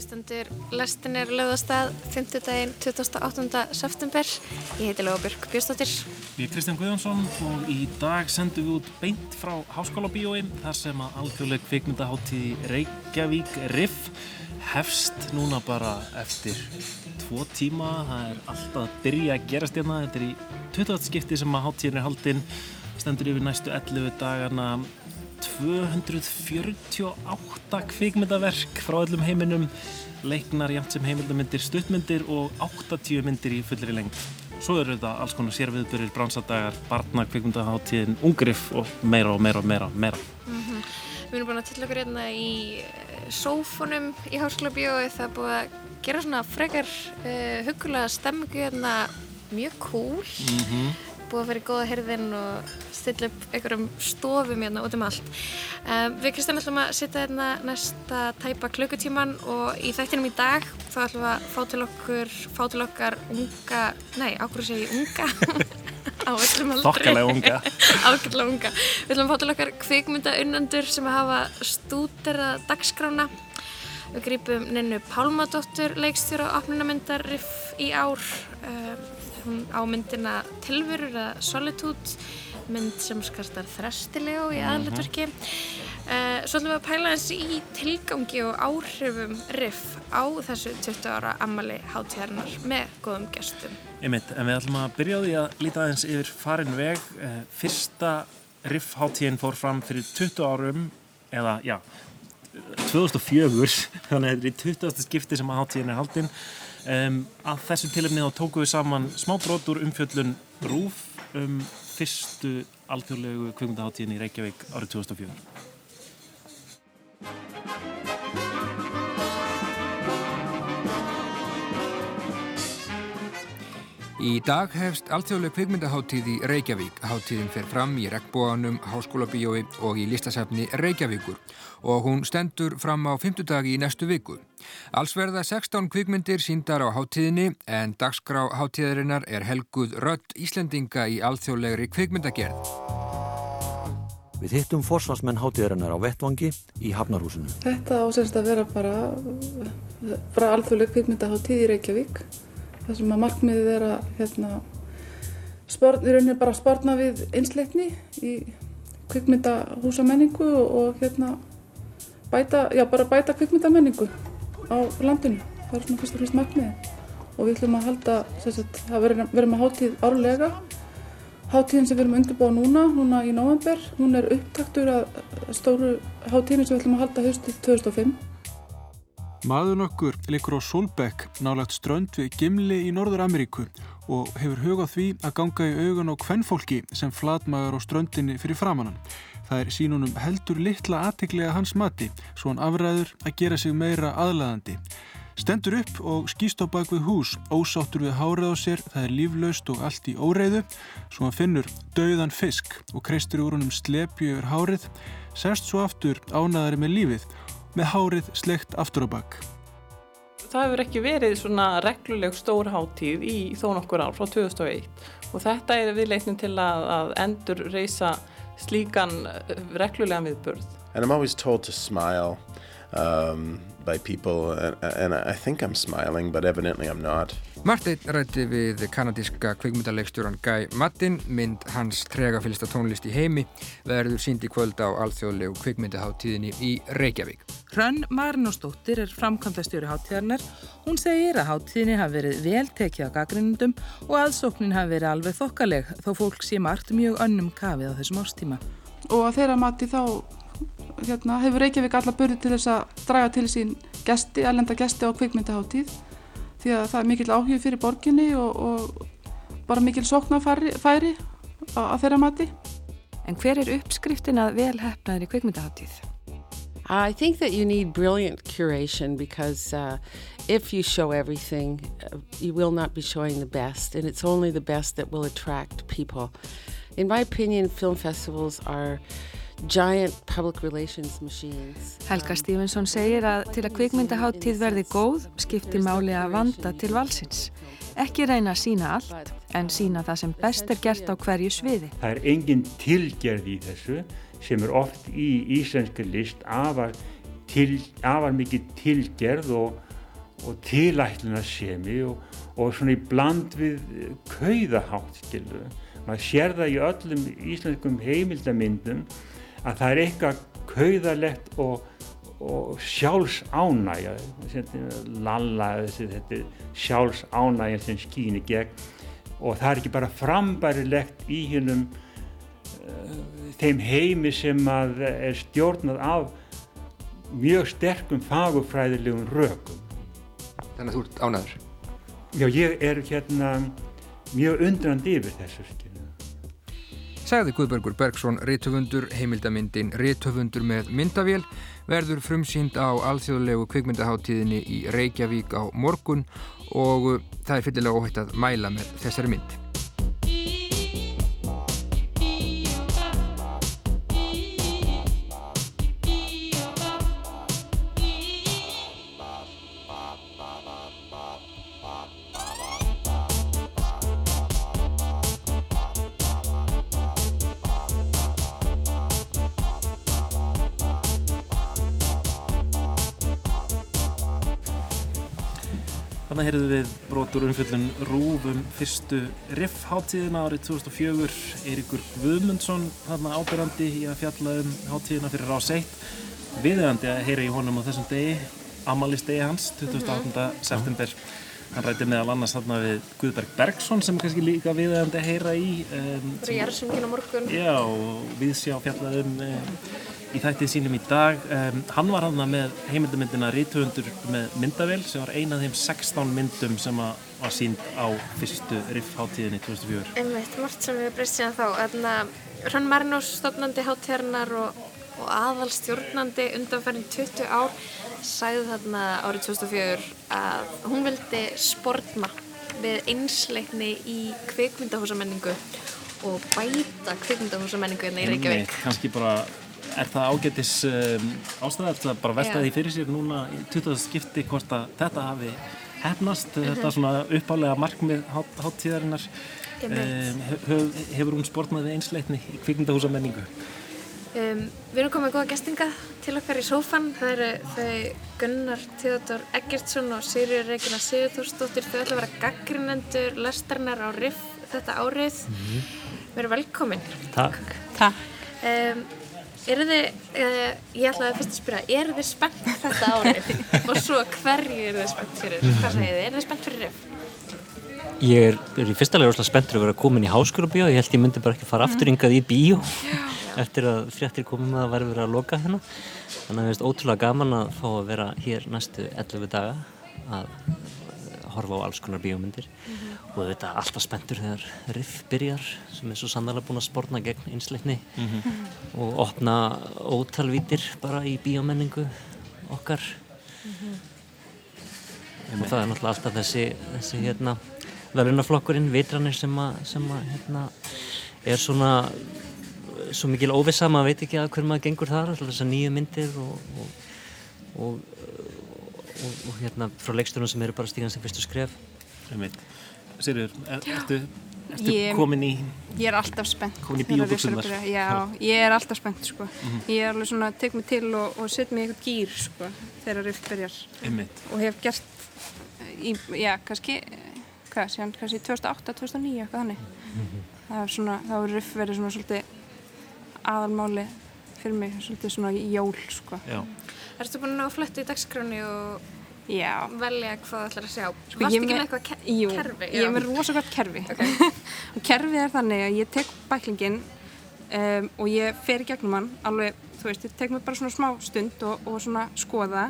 Hlustandur. Lestin er lögðastað 5. daginn 28. september. Ég heiti Lóabjörg Björnstóttir. Ég er Kristján Guðjónsson og í dag sendum við út beint frá Háskóla bíói þar sem að alþjóðleg kvikmyndaháttíð Reykjavík Riff hefst núna bara eftir tvo tíma. Það er alltaf að byrja að gerast hérna. Þetta er í 20. skipti sem að háttíðin er haldinn. Stendur yfir næstu 11 dagana 248 kvikmyndaverk frá öllum heiminum leiknar jæmt sem heimildamindir, stuttmyndir og 80 myndir í fullri lengt svo eru þetta alls konar sérviðbörir, bránsaddagar barna, kvikmyndaháttíðin, ungrif og meira og meira og meira, meira. Mm -hmm. Við erum búin að til okkur hérna í sófunum í Háskóla bíói það er búin að gera svona frekar uh, hugulega stemmingu hérna. Mjög cool. Mm -hmm búið að vera í góða herðin og stilla upp einhverjum stofum hérna út um allt. Um, við Kristján ætlum að sitja hérna næsta tæpa klukkutíman og í þættinum í dag þá ætlum við að fá til okkur, fá til okkar unga, nei, ákveður sé ég unga, á öllum aldrei. Þokkalega unga. Ákveðlega unga. Við ætlum að fá til okkar kvikmyndaunandur sem hafa stúdera dagskrána. Við grýpum nennu Pálmadóttur leikstjóra og opnunamyndar í ár. Um, hún á myndina Tilverur eða Solitude mynd sem skartar þrestilegu í mhm. aðlætturki uh, eh, Svo ætlum við að pæla eins í tilgangi og áhrifum riff á þessu 20 ára ammali hátíðarinnar með góðum gestum Einmitt, en við ætlum að byrja á því að líta aðeins yfir farin veg uh, Fyrsta riff hátíðin fór fram fyrir 20 árum eða já 2004 þannig að þetta er í 20. skipti sem að hátíðin er haldinn Um, að þessu tilefni þá tóku við saman smá brotur umfjöllun Rúf um fyrstu alþjóðlegu kvöngundaháttíðin í Reykjavík árið 2004. Í dag hefst alþjóðleg kvikmyndaháttíð í Reykjavík. Háttíðin fer fram í Rekkbóanum, Háskólabíói og í listasafni Reykjavíkur og hún stendur fram á fymtudagi í næstu viku. Alls verða 16 kvikmyndir síndar á háttíðinni en dagskrá háttíðarinnar er helguð rött Íslendinga í alþjóðlegri kvikmyndagerð. Við hittum forsvarsmenn háttíðarinnar á Vettvangi í Hafnarhúsinu. Þetta ásennst að vera bara frá alþjóðleg kvikmyndaháttíð í Reykjavík það sem að markmiðið er að hérna, sport, í rauninni bara spárna við einsleikni í kvikmyndahúsamenningu og, og hérna bæta, já bara bæta kvikmyndamenningu á landinu, það er svona fyrst og fyrst markmiðið. Og við ætlum að halda sagt, að verðum að hátíð árlega. Hátíðin sem við erum undirbúa núna, núna í november, hún er upptaktur að stóru hátíðin sem við ætlum að halda höstið 2005 Maður nokkur likur á Solbeck nálagt strönd við Gimli í Norður Ameríku og hefur hugað því að ganga í augun á kvennfólki sem flatmaður á ströndinni fyrir framannan. Það er sínunum heldur litla aðteglega hans mati svo hann afræður að gera sig meira aðlæðandi. Stendur upp og skýst á bak við hús, ósáttur við hárið á sér, það er líflaust og allt í óreiðu, svo hann finnur dauðan fisk og kreistur úr honum slepju yfir hárið, sest svo aftur ánaðari með lífið með hárið slegt aftur á bakk. Það hefur ekki verið svona regluleg stór háttíð í þó nokkur ár frá 2001 og þetta er viðleiknum til að, að endur reysa slíkan eh, reglulega viðbörð. And I'm always told to smile um, by people and, and I think I'm smiling but evidently I'm not. Martin rætti við kanadíska kveikmyndaleikstjóran Guy Mattin mynd hans tregafylsta tónlist í heimi verður sínd í kvöld á alþjóðlegu kveikmyndaháttíðinni í Reykjavík. Hrönn Marinósdóttir er framkvæmdastjóri háttíðarnar. Hún segir að háttíðinni hafi verið vel tekið á gaggrinnundum og aðsóknin hafi verið alveg þokkaleg þó fólk sé margt mjög önnum kafið á þessum ástíma. Og að þeirra mati þá hérna, hefur Reykjavík alla börði til þess að draga til sín gesti, allenda gesti á kveikmyndaháttíð því að það er mikil áhug fyrir borginni og, og bara mikil sóknarfæri að þeirra mati. En hver er uppskriftin að vel hefnaður í kveikmyndaháttíð? I think that you need brilliant curation because uh, if you show everything, uh, you will not be showing the best, and it's only the best that will attract people. In my opinion, film festivals are Helga Stefansson segir að til að kvikmyndaháttíð verði góð skiptir máli að vanda til valsins. Ekki reyna að sína allt en sína það sem best er gert á hverju sviði. Það er engin tilgerð í þessu sem er oft í íslenski list af að til, afar mikið tilgerð og, og tilætlunarsemi og, og svona í bland við kauðahátt, skilur. Maður sér það í öllum íslenskum heimildamindum að það er eitthvað kauðalegt og, og sjálfs ánægja, lalla, þetta sjálfs ánægja sem skýnir gegn og það er ekki bara frambærilegt í hinnum uh, þeim heimi sem að er stjórnað af mjög sterkum fagufræðilegum rökum. Þannig að þú ert ánæður? Já, ég er hérna mjög undrandi yfir þessu skilja. Sagði Guðbergur Bergson, réttöfundur, heimildamindin Réttöfundur með myndavél verður frumsýnd á alþjóðlegu kvikmyndaháttíðinni í Reykjavík á morgun og það er fyllilega óhætt að mæla með þessari mynd. Þannig heyrðum við brotur umfjöldun Rúfum fyrstu riff-háttíðina árið 2004. Eiríkur Guðmundsson þarna ábyrrandi í að fjalla um háttíðina fyrir rás 1. Viðegandi að heyra í honum á þessum degi, amalistegi hans, 28. Mm -hmm. september. Hann rætti meðal annars þarna við Guðberg Bergson sem er kannski líka viðegandi að heyra í. Um, Það er Jærsungin á morgun. Já, og við sjá fjallaðum um, í þættið sínum í dag. Um, hann var hann með heimildamindina Rítuhundur með myndavél sem var eina af þeim 16 myndum sem var sínd á fyrstu riff-háttíðinni 2004. Einmitt, margt sem við breyst síðan þá. Þannig að Hrönn Marnós, stofnandi háttíðarnar og, og aðal stjórnandi undanferðin 20 ár, sagði þarna árið 2004 að hún vildi sportma við einsleikni í kvikmyndahúsamenningu og bæta kvikmyndahúsamenningu hérna í Reykjavík. Kannski bara er það ágætis um, ástæða að bara velta því fyrir sér núna í 20. skipti hvort að þetta hafi hefnast, mm -hmm. þetta svona uppálega markmið háttíðarinnar um, hef, hefur hún sportnaði einsleitni í kvikmyndahúsamenningu um, Við erum komið góða gestinga til okkar í sófan það eru þau Gunnar Theodor Eggertsson og Sigriður Regina Sigurþórsdóttir. Þau ætla að vera gaggrinendur lestarnar á RIF þetta árið. Mm -hmm. Við erum velkomin. Takk. Takk. Eru þið, uh, ég ætlaði fyrst að spyrja, eru þið spennt þetta árið? Og svo hverju eru þið spennt fyrir? Hvað segir þið? Eru þið spennt fyrir RIF? Ég er, er í fyrsta lega rosalega spenntur að vera komin í háskólabíó, ég held ég myndi bara ekki fara aftur yngað í bíó eftir að fréttir komum að vera verið að loka hérna. Þannig að það er ótrúlega gaman að fá að vera hér næstu 11 daga að horfa á alls konar bíómyndir mm -hmm. og þetta er alltaf spenntur þegar riff byrjar sem er svo sannlega búin að spórna gegn einsleikni mm -hmm. og opna ótalvítir bara í bíómenningu okkar mm -hmm. og það er náttúrulega alltaf þessi, þessi hérna, verðunaflokkurinn vitranir sem að, sem að hérna, er svona svo mikil óvisa, maður veit ekki að hver maður gengur þar, alltaf þessar nýju myndir og, og, og og, og hérna frá leiksturinn sem eru bara stígan sem fyrstu skref Sirur, er, ertu, ertu ég, komin í Ég er alltaf spennt komin í bíóbúksunar Já, ég er alltaf spennt sko. mm -hmm. ég er alveg svona, tek mig til og, og set mig í eitthvað gýr sko, þegar rift byrjar Einmitt. og hef gert í, já, kannski hvað, síðan kannski 2008-2009 eitthvað þannig mm -hmm. það er svona, þá er rift verið svona svolítið aðalmáli fyrir mig, svolítið svona jól sko Já Erstu búin að ná að fletta í dagskráni og Já. velja hvað það ætlar að sjá? Sko, Varst ég ekki með- eitthvað ke Jú, kerfi? ég er með rosa gott kerfi og kerfið er þannig að ég tek bæklingin um, og ég fer í gegnum hann alveg, þú veist, ég tek mig bara svona smá stund og, og svona skoða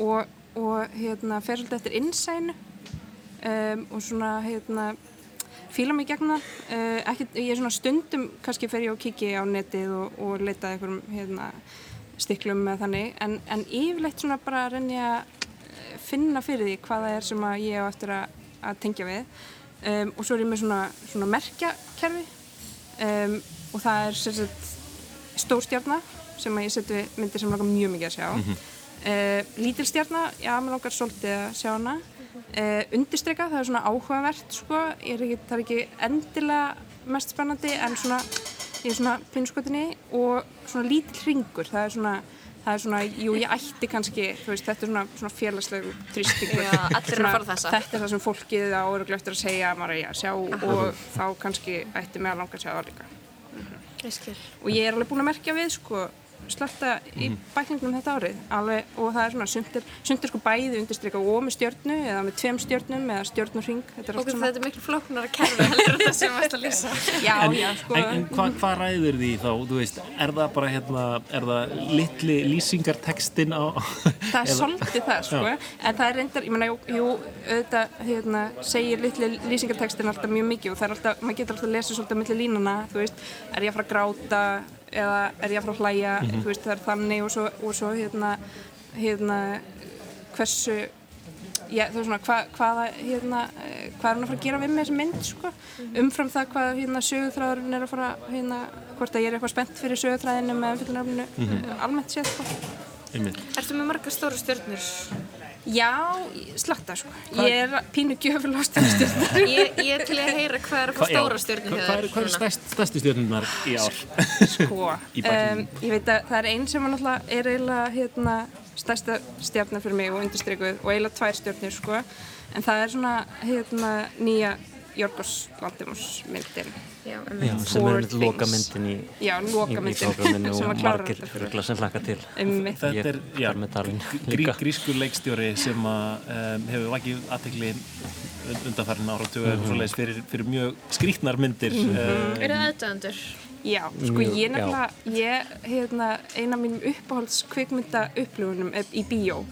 og, og hérna fer svolítið eftir innsænu um, og svona hérna fíla mig í gegnum það. Uh, ekki, ég er svona stundum kannski fer ég og kiki á netið og, og leita einhverjum hérna stiklum með þannig en, en yfirleitt svona bara að reynja að finna fyrir því hvað það er sem að ég á eftir að, að tengja við. Um, og svo er ég með svona, svona merkjakerfi. Um, og það er sérsett stórstjarnar sem að ég seti myndir sem langar mjög mikið að sjá. Mm -hmm. uh, lítilstjarnar, já, mér langar svolítið að sjá hana uh, undirstryka, það er svona áhugavert sko, er ekki, það er ekki endilega mest spennandi en svona ég er svona pinnskotinni og svona lítill ringur það er svona það er svona, jú ég ætti kannski veist, þetta er svona, svona félagslegu eru þessa. þetta er það sem fólkið á öruglega eftir að segja að maður eigi að sjá og þá kannski ætti mig að langa að sjá það líka. Ég skil. og ég er alveg búin að merkja við sko slötta í Mhm. bækningnum þetta árið alveg, og það er svona sundir, sundir sko bæði undirstrika og með stjörnu eða með tveim stjörnum eða stjörnurring þetta er svona þetta er miklu flóknar að en það sem varst að lýsa. já, en, já, sko en, en hvað hva ræður því þá, þú veist, er það bara hérna, er það litli lýsingartekstin á það er eða- svolítið það sko Já. en það er reyndar, ég meina, jú, jú auðvitað hérna, segir litli lýsingartekstin alltaf mjög mikið og það er alltaf, maður getur alltaf að lesa svolítið eða er ég að fara að hlæja Mhm. þú veist, það er þannig og svo, og svo hérna, hérna hversu já, svona, hva, hvaða hérna, hvað er hann að fara að gera við með þessi mynd sko, umfram það hvað hérna sögutræðurinn er að fara hérna, hvort að ég er eitthvað spennt fyrir sögutræðinu með fylgnarfinu Mhm. almennt séð sko. Ertu með marga stóru stjörnur? Já, slatta sko. Ég er pínu gjöful á stóru stjörnur. Ég, ég er til að heyra hvað er að fá Hva- já, stóra stjörnur Hvað er, hvað er stærst, stærstu stjörnunar í ár? Sko, um, ég veit að það er einn sem er er eiginlega hérna, stærsta stjarnar fyrir mig og undirstrykuð og eiginlega tvær stjörnur sko. En það er svona hérna, nýja Jorgos Lantimos myndin. Já, Já, sem er einmitt lokamyndin í, Já, lokamyndin, í, sem og að klára margir fyrir. sem hlaka til. Þetta er, er grí, grískur leikstjóri sem að, um, hefur vakið aðtekli undanfærin áratuga mm. -hmm. fyrir, fyrir mjög skrítnar myndir. Mhm. um, Eru það aðdöðandur? Já, sko Mjög, ég nefnilega, ég, hérna, eina af mínum uppáhalds kvikmynda upplifunum í bíó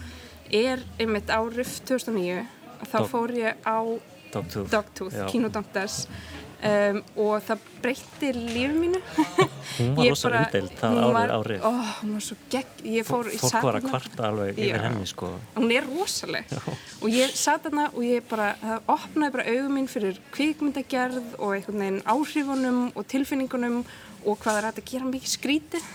er einmitt á RIF 2009 þá Dog- fór ég á Dogtooth. Dogtooth, Já. Kinodoktars um, og það breytti líf mínu Hún var Ég rosa bara- umdeild það árið árið. ó, hún var svo gegn, Fólk var að kvarta alveg Já. yfir henni sko. hún er rosaleg og ég satt þarna og ég bara það opnaði bara augum mín fyrir kvikmyndagerð og einhvern veginn áhrifunum og tilfinningunum og hvað er að gera mikið skrítið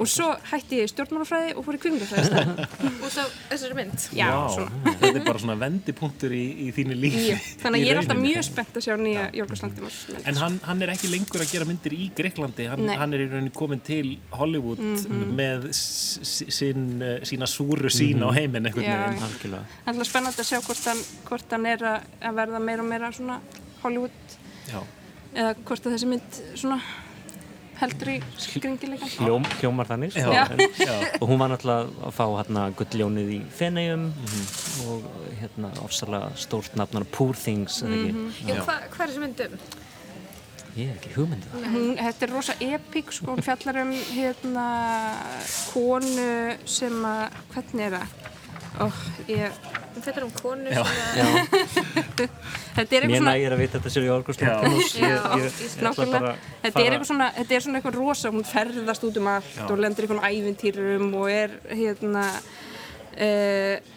og svo hætti ég í stjórnmálafræði og fór í kvikmyndafræði Út af þessari mynd? Já, svona. Þetta er bara svona vendipunktur í, í þínu lífi. Já, þannig að ég er alltaf mjög spennt að sjá nýja Jórgars Lantimos mynd En hann, hann er ekki lengur að gera myndir í Greiklandi, hann, hann er í rauninni komin til Hollywood Mhm. með s- s- sín, uh, sína súru sín Mhm. á heiminn einhvern Já, veginn. já. Algjörlega. Það er alltaf spennandi að sjá hvort hann, hvort hann er að, að verða meira og meira svona Hollywood Já. eða hvort að þessi mynd svona heldur í skringilegan Hljóm, hljómar þannig sko, Já. en, og hún var náttúrulega að fá hérna gulljónið í Fenegjum og hérna ofsalega stórt nafnar Poor Things eða ekki Mhm. Já, hvað hva er þessi mynd um? ég hef ekki hugmyndið það Hún, þetta er rosa epík sko, hún fjallar um hérna konu sem að, hvernig er það? Oh, ég... Hún fjallar um konu Já. þetta er eitthvað mér svona... nægir að vita þetta sér í Orgust Já, Lantimos ég, já, ég, ég ætla nákvæmlega. bara að Þetta er eitthvað svona, þetta er svona eitthvað rosa, hún ferðast út um allt Já. og lendir í einhvern ævintýrum og er hérna uh,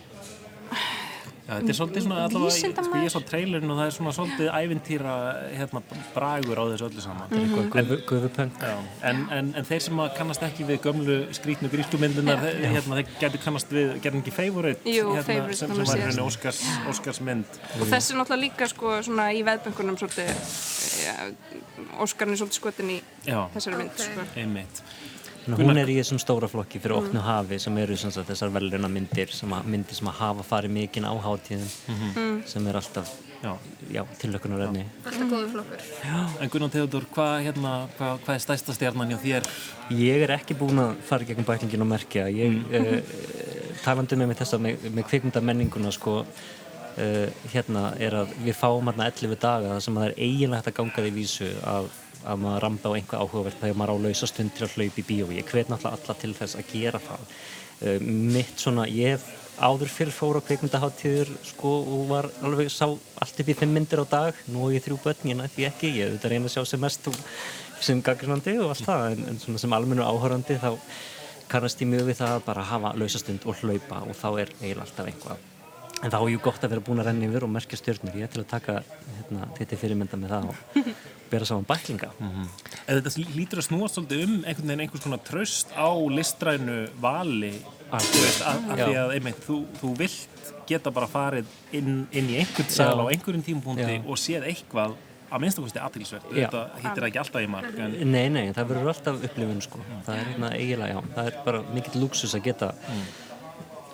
Já, þetta er svolítið svona allavega, sko ég sá trailerin og það er svona svolítið ævintýra hérna, bragur á þessu öllu saman. Gufu, gufupöng Já, en, en, en þeir sem að kannast ekki við gömlu skrítnu grísku myndunar, Já. hérna, þeir getur kannast við, gerðin ekki Favourite, Jú, hérna, sem, sem var hérna Óskars, Óskars mynd. og þessi er náttúrulega líka sko svona í veðböngunum svolítið ja, Óskarinn er svolítið skotin í Já. þessari mynd sko. Einmitt. Hún er í þessum stóra flokki fyrir opnu hafi sem eru sem sagt, þessar velruna myndir sem að, myndir sem að hafa farið mikinn á hátíðum Mhm. sem er alltaf já. Já, tilökunarefni Alltaf góður flokkur. En Gunnar Theodor, hvað, hérna, hvað, hvað er stærsta stjarnan hjá þér? Ég er ekki búin að fara í gegnum bæklingin og merkja ég, mm. talandi með mig þessa með, með kvikmyndamenninguna sko uh, hérna er að við fáum hérna 11 daga þar sem að það er eiginlega hægt að ganga því vísu að, að maður rampa á einhvað áhugavert þegar maður á lausa stund til að hlaupa í bíó. Ég hvet náttúrulega alla til þess að gera það. Uh, mitt svona, ég hef áður fyrir fóra kvikmyndaháttíður sko og var alveg sá allt upp í fimm myndir á dag, nú er ég þrjú börn ég nætti ekki, ég auðvitað reyna að sjá sem mest og sem gaggrinandi og allt það en, en svona sem almennu áhörandi þá kannast ég mjög við það að bara hafa lausastund og hlaupa og þá er eiginlega alltaf einhvað en þá er jú gott að vera búin að renna yfir og merkja stjórnur ég er til að taka hérna, þetta fyrirmynda með það og bera saman bæklinga En þetta lítur að snúast svolítið um einhvern veginn einhvers konar tröst á listrænu vali að Já. því að einmitt, þú, þú vilt geta bara farið inn, inn í einhvern sal Já. á einhverjum tímapunkti Já. og séð eitthvað að minnstakosti aðtilsvert Já. þetta hittir ekki alltaf í mark en Nei, nei, það verður alltaf upplifun sko. það er hérna eiginlega, já, það er bara mikill luxus að geta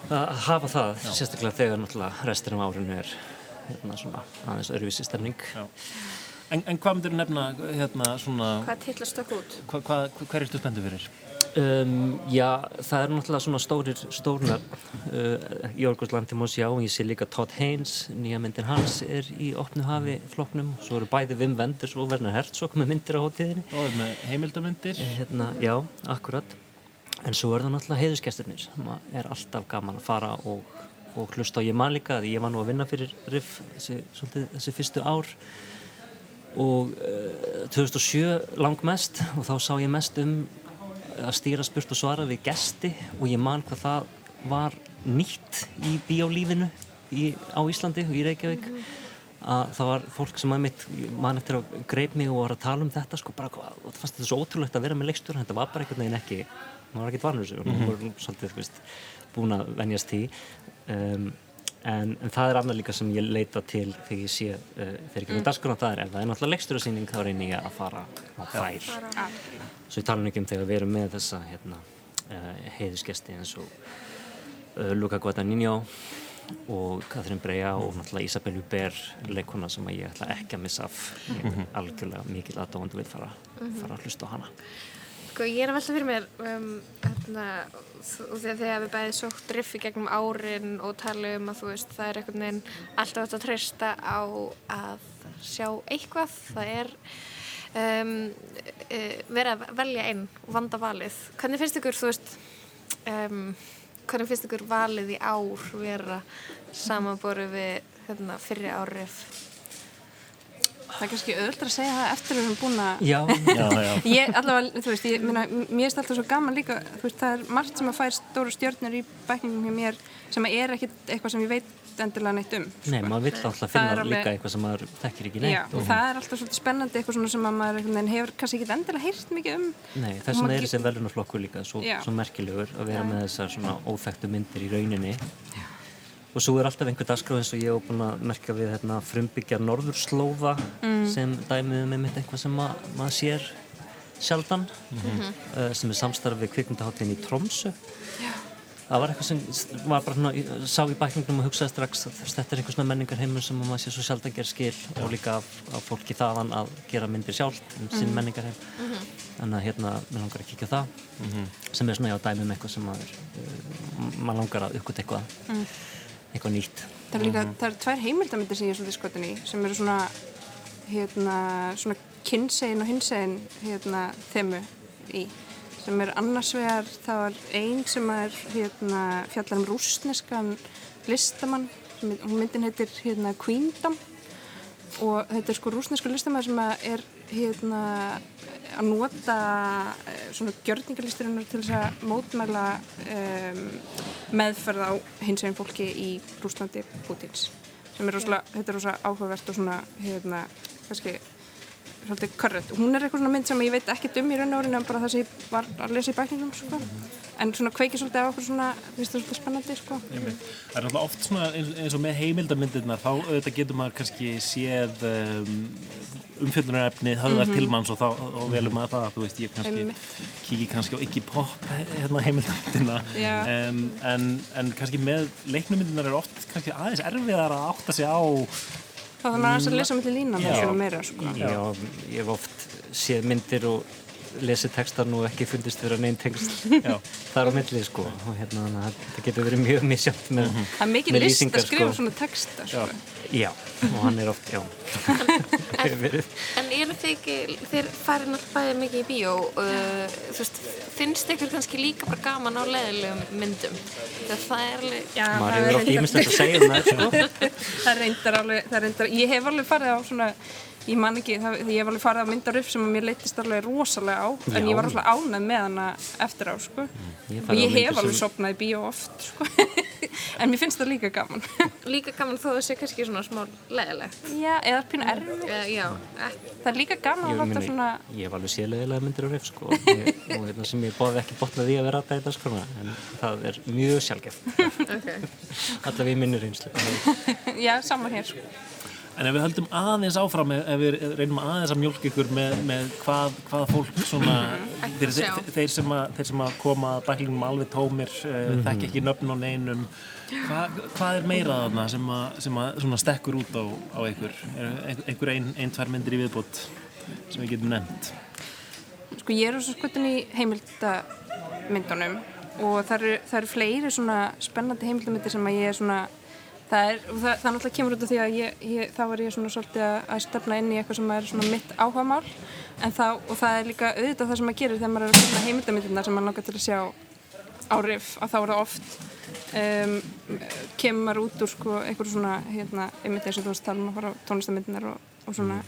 að hafa það, sérstaklega þegar náttúrulega restin af árinu er hérna svona aðeins öðruvísi stemning En, en hvað myndir nefna hérna svona Hvað titla stökk út? hva, hva, hver ertu spenntu fyrir? Um, já, það er náttúrulega svona stórir stórnar uh, Jörgur Lantimos, já, og ég sé líka Todd Haynes, nýja myndin hans er í opnu hafi flokknum, svo eru bæði Wim Wenders og Werner Herzog með myndir á hótiðinni Og er með heimildamindir hérna, Já, akkurat. En svo er það náttúrulega heiðuskestirnir sem að er alltaf gaman að fara og, og hlusta á. Ég man líka því ég var nú að vinna fyrir RIF þessi, svolítið, þessi fyrstu ár og uh, 2007 langmest og þá sá ég mest um að stýra spurt og svara við gesti. Og ég man hvað það var nýtt í bíólífinu í, á Íslandi og í Reykjavík. Að það var fólk sem að mitt man eftir að greip mig og var að tala um þetta sko bara hvað, og það fannst þetta svo ótrúlegt að vera með leikstur þetta var bara einhvern veginn ekki maður var ekkert vanur þessu. Og Mhm. maður var svolítið þú veist, búin að venjast því. Um, en, en það er annað líka sem ég leita til þegar ég sé uh, þegar ekki með Mm. dagskrona það er ef það er náttúrulega leiksturasýning þá reyni ég að fara á þær svo ég tala nú ekki um þegar við erum með þessa hérna, uh, heiðusgesti eins og uh, Luca Guadagnino og Katrín Breja og náttúrulega Isabel Huber leikona sem að ég ætla ekki að missa af ég er Mhm. algjörlega mikil aðdóðandi vil fara, Mhm. fara að hlusta á hana Sko, ég er að velta fyrir mér um, hérna, þegar við bæðið sótt driffi gegnum árin og tala um að þú veist, það er einhvern veginn alltaf hægt að treysta á að sjá eitthvað, það er um, uh, verið að velja einn og vanda valið. Hvernig finnst ykkur, þú veist, um, hvernig finnst ykkur valið í ár vera samanboru við hérna, fyrri árið? Það er kannski öðvöldra að segja það eftir að við erum búin að Já, já, já. Ég allavega, þú veist, ég, minna, mér er alltaf svo gaman líka, þú veist, það er margt sem að fær stóru stjórnir í bækningum hjá mér sem að er ekkit eitthvað sem ég veit endilega neitt um. Nei, maður vill alltaf finna alveg- líka eitthvað sem maður þekkir ekki neitt Já, og það er alltaf svolítið spennandi eitthvað svona sem að maður hefur kannski ekki endilega heyrt mikið um. Nei, Og þess vegna er þessi velunarflokkur líka svo, svo merkilegur að vera Já. með þessar svona óþekktu myndir í rauninni og svo er alltaf einhver dagskrá eins og ég hef búin að merka við hérna, frumbyggja norðurslóða Mm. sem dæmið með mitt eitthvað sem ma maður sér sjaldan Mhm. uh, sem er samstarf við kvikmyndaháttin í Tromsö það var eitthvað sem var bara svona, sá í bækningnum og hugsaði strax að þetta er einhver svona menningarheimur sem maður sé svo sjaldan ger skil og líka af, af fólki þaðan að gera myndir sjálf um sinn Mhm. menningarheim Mhm. þannig að hérna, mér langar að kíkja á það Mhm. sem er svona já dæmi um eitthvað sem maður uh, maður langar að uppgöta eitthvað Mm. Eitthvað nýtt. Það er líka, það eru tvær heimildamindir sem ég er svolítið skotin í sem eru svona, hérna, svona kynsegin og hinsegin, hérna, þemu í. Sem er annars vegar, það er ein sem er, hérna, fjallar um rúsneskan listamann, er- hún myndin heitir, hérna, Queendom. Og þetta er sko rúsnesku listamann sem er, hérna, að nota eh, svona gjörningalisturinnar til þess að mótmæla um, meðferð á hins veginn fólki í Rúslandi Pútins sem er rosalega, þetta er rosalega áhugavert og svona, hérna, kannski svolítið körrönd. Hún er eitthvað svona mynd sem ég veit ekkert um í raun og orðinu en bara það sem ég var að lesa í bækningum, sko. En svona kveikið svolítið á okkur svona, það svolítið spennandi, sko. Það er náttúrulega oft svona eins, og með heimildamindirnar þá auðvitað getur maður kannski séð um, umfjöldunarefni höfðar Mhm. til manns og þá og velum maður það þú veist ég kannski kíki kannski á ekki pop hérna heimildamindina Já. um, en, en kannski með leiknumindirnar er oft kannski aðeins erfiðar að átta sig á Þá þarf maður að lesa milli línan Já. og svona meira, sko. Já, ég hef oft séð myndir og lesið textan og ekki fundist vera neinn tengsl þar á milli sko og hérna þannig að það getur verið mjög misjönd með, Það er mikið list lýsingar, að skrifa sko. svona texta, sko. Já, og hann er oft, já verið En eru þið ekki, þeir farið náttúrulega bæðið mikið í bíó, uh, þú veist, finnst ykkur kannski líka bara gaman á leðilegum myndum? Þegar það er alveg... Já, Maður hefur oft ýmislegt að segja um það, sko. það er reyndar alveg, það reyndar, ég hef alveg farið á svona, ég man ekki, það, ég hef alveg farið á myndaröf sem mér leittist alveg rosalega á, en Já. ég var rosalega ánægð með hana eftir á, sko. Ég og ég hef alveg sem- sopnað í bíó oft, sko. en mér finnst það líka gaman. Líka gaman þó að það sé kannski svona smá leðilegt. Já, eða pínu erfið. Já, það er líka gaman Ég, að láta svona, ég hef alveg séðlega myndir á reyf sko og, ég, og hérna sem ég bóði ekki botna því að vera að þetta sko en það er mjög sjálfgeft okay. allavega í minni reynslu já, saman hér, sko. En ef við höldum aðeins áfram, ef ef við reynum aðeins að mjólka ykkur með, með hvað, hvað fólk svona, þeir, sjá. þeir, þeir, sem að, þeir sem að koma að bæklingum alveg tómir, uh, Mhm. þekki ekki nöfn og neinum, Hva, hvað er meira þarna sem að, sem að svona stekkur út á, á ykkur? Er einhver ein, ein, tvær myndir í viðbót sem við getum nefnt? Sko ég er svo skutin í heimildamyndunum og það eru, það eru fleiri svona spennandi heimildamyndir sem að ég er svona það er, það, það náttúrulega kemur út af því að ég, ég, þá er ég svona svolítið að, stefna inn í eitthvað sem er svona mitt áhugamál. En þá, og það er líka auðvitað það sem maður gerir þegar maður er að finna heimildamyndirna sem maður langar til að sjá árif að þá er það oft um, kemur maður út úr sko eitthvað svona hérna, einmitt eins og þú veist tala um að fara á tónlistamyndinar og, og svona.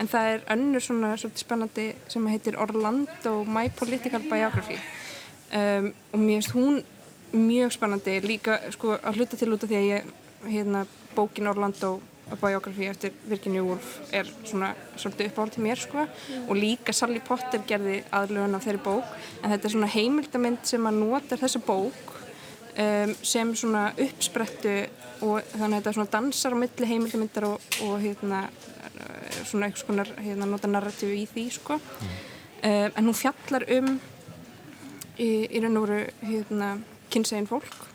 En það er önnur svona svolítið spennandi sem heitir Orlando My Political Biography. Um, og mér finnst hún mjög spennandi líka sko að hluta til út af því að ég hérna bókin Orlando Biography eftir Virginia Woolf er svona svolítið uppáhald til mér sko. Og líka Sally Potter gerði aðlögun af þeirri bók. En þetta er svona heimildamind sem að notar þessa bók um, sem svona uppsprettu og þannig að þetta svona dansar á milli heimildamindar og, og hérna eh, svona einhvers konar hérna nota narratífu í því sko. Um, en hún fjallar um í, í raun og veru hérna kynsegin fólk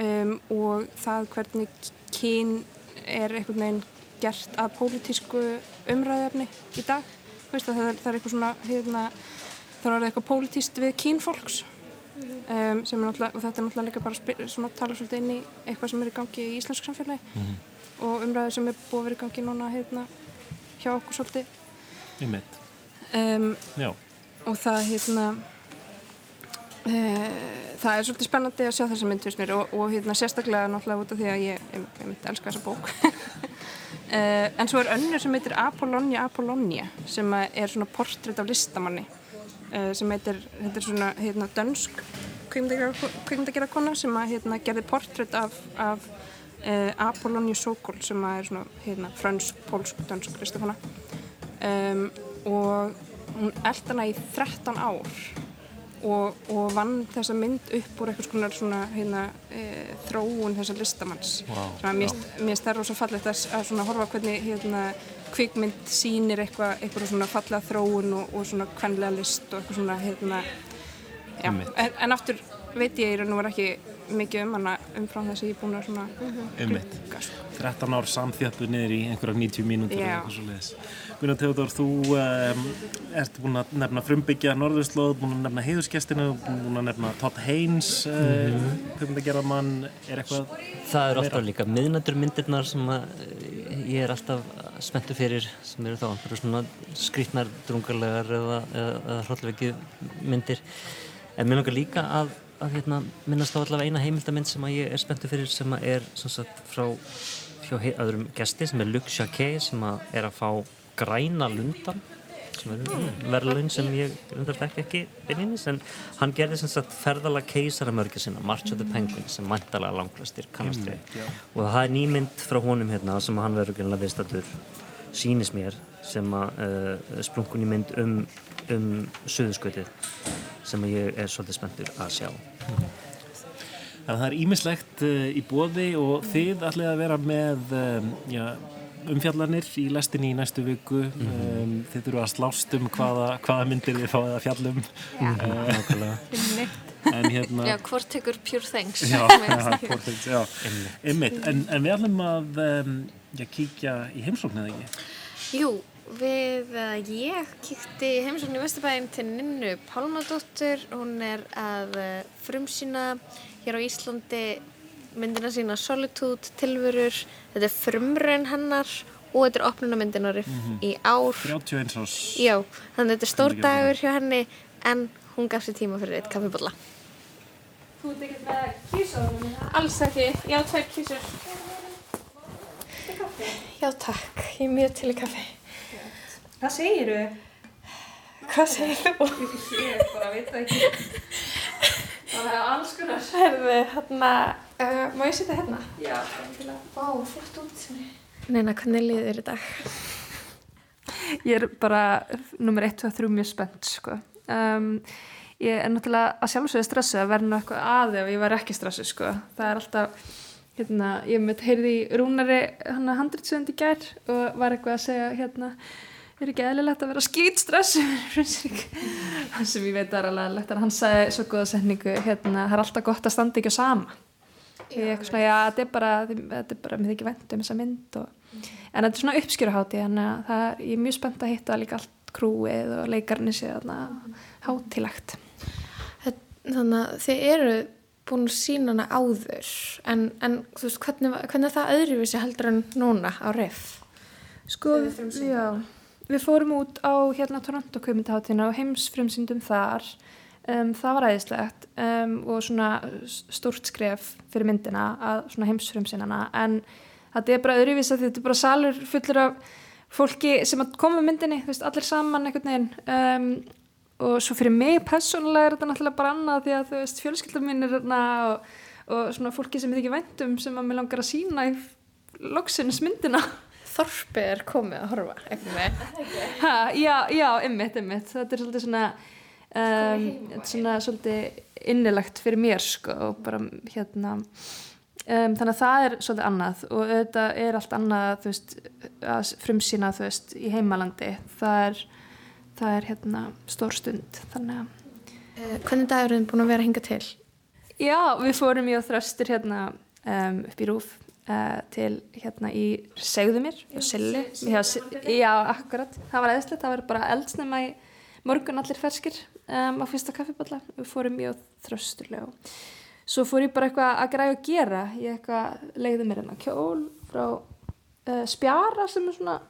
um, og það hvernig kyn er einhvern veginn gert að pólitísku umræðefni í dag. Veist, það, er, það er eitthvað svona hérna, það er eitthvað pólitíst við kynfólks. Um, sem er náttúrulega og þetta er náttúrulega líka bara spil, svona tala svolítið inn í eitthvað sem er í gangi í íslensk samfélagi. Og umræður sem er búið að vera í gangi núna hérna hjá okkur svolítið. Í mitt. um, og það hérna það er svolítið spennandi að sjá þessa mynd fyrst mér og, og hérna sérstaklega náttúrulega út af því að ég, ég, ég myndi elska þessa bók. Uh, en svo er önnur sem heitir Apollonia Apollonia sem að er svona portrétt af listamanni uh, sem heitir, heitir svona hérna dönsk kvikmyndagjara kona sem að hérna gerði portrétt af, af uh, Apollonia Sokol sem að er svona hérna frönsk, polsk, dönsk listakona um, og hún eld hana í 13 ár og, og vann þessa mynd upp úr eitthvað svona, svona hérna, e, þróun þessa listamanns. Svona, mér finnst- það rosa fallegt að, að svona horfa hvernig hérna, kvikmynd sýnir eitthvað, eitthvað svona fallega þróun og, og svona kvenlega list og eitthvað svona hérna, Einmitt. en, en aftur veit ég í raun og var ekki mikið um hana umfram þess að ég er búin að svona Einmitt. glugga, sko. 13 ár samþjöppu niður í einhverjar 90 mínútur eða eitthvað svo leiðis. Gunnar Theodor, þú um, ert búin að nefna frumbyggja Norðurslóð, búin að nefna heiðurskestinu, búin að nefna Todd Haynes, uh, Mhm. hvernig það gera mann, er eitthvað Það eru alltaf líka miðnætturmyndirnar sem að eh, ég er alltaf spenntu fyrir sem eru þá svona skrýtnar, drungarlegar eða, eða, eða hlollvekju myndir en mér langar líka að, að hérna, minnast á allavega eina heimildamind sem að ég er spenntu fyrir sem að er sagt, frá hjá öðrum gesti sem er Luc Jacquet sem að er að fá græna lundan sem er verðlaun sem ég undar þekki ekki beinlinis en hann gerði sem sagt ferðala keisaramörgja sinna March of the Penguin sem mæntalega langflestir kannast við. Einmitt, já. og það er nýmynd frá honum hérna sem hann verður ekki viðstættur sínis mér sem að uh, splunkun í mynd um, um suðuskautið sem ég er svolítið spenntur að sjá Þannig að það er ímislegt uh, í bóði og þið ætlið að vera með um, já, umfjallanir í lestinni í næstu viku. um, þið þurfa að slást um hvaða, hvaða myndir þið fáið að fjallum. Já. Uh, en hérna... Já, hvort tekur Pure Things Já. Poor Things, já. Einmitt. En, en við ætlum að um, já, kíkja í heimsókn eða ekki? Jú, við, uh, ég kíkti heimsókn í Vesturbæðin til Ninnu Pálmadóttur, hún er að uh, frumsýna hér á Íslandi myndina sína Solitude, Tilvörur, þetta er frumraun hennar og þetta er opnunamyndinar Mhm. í ár. 31 ás. Já, þannig að þetta er stór dagur hjá henni en hún gaf sér tíma fyrir eitt kaffibólla. Þú ert ekkert með kísur? Alls ekki, já, tvær kísur. Já, takk, ég er mjög til í kaffi. Hvað segir þú? Hvað segir þú? Ég bara veit það ekki. Það er alls konar. Herðu, hérna, uh, má ég setja hérna? Já, endilega. Vá, flott útsinni. Neina, hvernig liður þér í dag? Ég er bara nummer 1, 2, 3 mjög spennt, sko. Um, ég er náttúrulega að sjálfsögðu stressu að verða nú eitthvað að ef ég var ekki stressu, sko. Það er alltaf, hérna, ég mitt heyrði í Rúnari hann að handritsönd í gær og var eitthvað að segja hérna er ekki eðlilegt að vera skýtstress hann sem ég veit er alveg eðlilegt en hann sagði svo góða setningu hérna, það er alltaf gott að standa ekki á sama. Ég er eitthvað svona, já, þetta er bara þetta er bara, mér þykir vent um þessa mynd og, en þetta er svona uppskjöruhátti þannig að það er, ég er mjög spennt að hitta líka allt krúið og leikarni sé þarna hátilegt Þannig að þið eru búin sína hana áður en, en þú veist, hvernig, hvernig er það öðruvísi heldur en núna á RIF? Sko, já, við fórum út á hérna Toronto kvömyndaháttina og heimsfremsyndum þar. Um, það var æðislegt um, og svona stórt skref fyrir myndina að svona heimsfremsynana en þetta er bara öðruvísi að þetta er bara salur fullur af fólki sem að koma með myndinni, veist, allir saman einhvern veginn. Um, og svo fyrir mig personlega er þetta náttúrulega bara annað því að þú veist fjölskyldum mín er þarna og, og svona fólki sem ég þykir væntum sem að mér langar að sína í loksins myndina Þorpi er komið að horfa ha, Já, já, ymmit, ymmit þetta er svolítið svona um, svona svolítið innilegt fyrir mér sko og bara hérna um, þannig að það er svolítið annað. Og þetta er allt annað veist að frumsýna veist í heimalandi. Það er það er hérna stór stund þannig að uh, Hvernig dag eru þið búin að vera að hinga til? Já, við fórum í og þröstur hérna um, upp í Rúf uh, til hérna í Segðumir og Silli. Já, akkurat, það var eðslegt það var bara eldsnema í morgun allir ferskir um, á fyrsta kaffiballa við fórum í og þrösturlega. Svo fór ég bara eitthvað að græða að gera. Ég eitthvað leiði mér hérna kjól frá uh, spjara sem er svona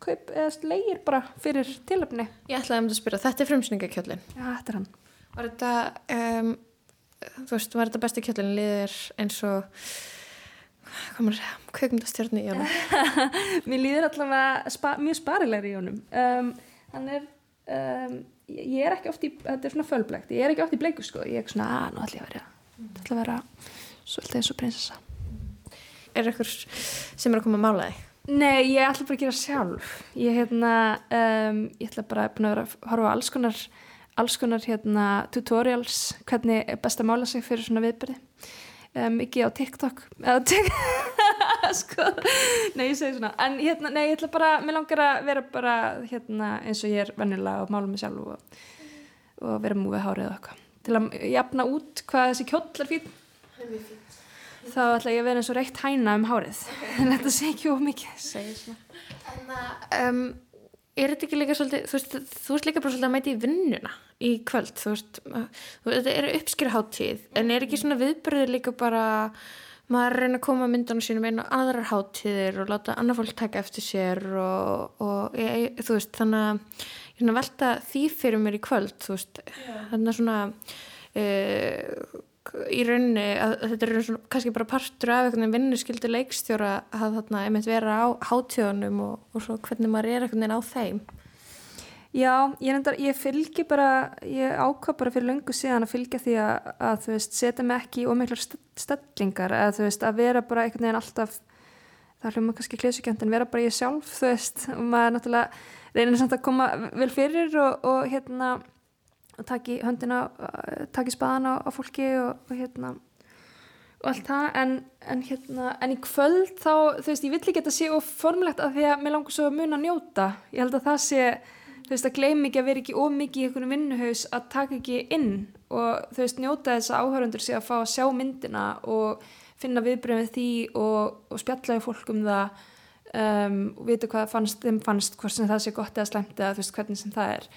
kaup eða leigir bara fyrir tilöfni Ég ætlaði um að spyrja, þetta er frumsningakjöllin Já, þetta er hann. Var þetta, um, þú veist, var þetta besti kjöllin liðir eins og hvað maður segja, kveikmyndastjörni í honum. Mér líður allavega spa, mjög sparilegri í honum. Um, hann er um, ég er ekki oft í, þetta er svona fölblegt ég er ekki oft í bleiku sko, ég er svona að nú ætla ég að vera, ætla að vera svolítið eins og prinsessa. Er eitthvað sem er að koma að mála þig? Nei, ég ætla bara að gera sjálf. Ég, hérna, um, ég ætla bara að vera að horfa á alls konar alls konar hérna, tutorials hvernig er best að mála sig fyrir svona viðbyrði um, ekki á TikTok. Eða TikTok sko, nei ég segi svona. En hérna, nei ég ætla bara, mér langar að vera bara hérna eins og ég er vennilega og mála mig sjálf og, og vera múið hárið og eitthvað. Til að jafna út hvað þessi kjóll er fín það er þá ætla ég að vera eins og reitt hæna um hárið. En þetta sé ekki of mikið um, er þetta ekki líka svolítið þú veist, þú veist líka bara svolítið að mæti í vinnuna í kvöld, þú veist þetta er uppskýrháttíð en er ekki svona viðbyrðið líka bara maður reyna að koma myndunum sínum einu aðrar háttíðir og láta annar fólk taka eftir sér og, og ég, þú veist, þannig að velta því fyrir mér í kvöld þú veist, þannig að svona uh, í rauninni að þetta er svona, kannski bara partur af einhvern veginn vinnuskildi leikstjóra að þarna einmitt vera á hátíðunum og, og svo hvernig maður er einhvern veginn á þeim Já, ég, reyndar, ég fylgi bara, ég ákvað bara fyrir löngu síðan að fylgja því að, að þú veist, setja mig ekki í ómiklar stellingar eða þú veist, að vera bara einhvern veginn alltaf, það hljóma kannski klísukjönd en vera bara ég sjálf, þú veist. Og maður náttúrulega reynir samt að koma vel fyrir og, og hérna og taki höndina, taki spaðana á fólki og, og hérna og allt það, en, en hérna en í kvöld þá, þú veist, ég vill ekki þetta sé og formlegt að því að mér langar svo að muna að njóta, ég held að það sé þú veist, að gleym ekki að vera ekki ómikið í einhvern vinnuhaus að taka ekki inn og þú veist, njóta þess að áhörundur sé að fá að sjá myndina og finna viðbröðum við því og, og spjallaði fólk um það um, og vita hvað fannst, þeim fannst hvort sem það sé gott eða slemt eða þú veist, hvernig sem það er.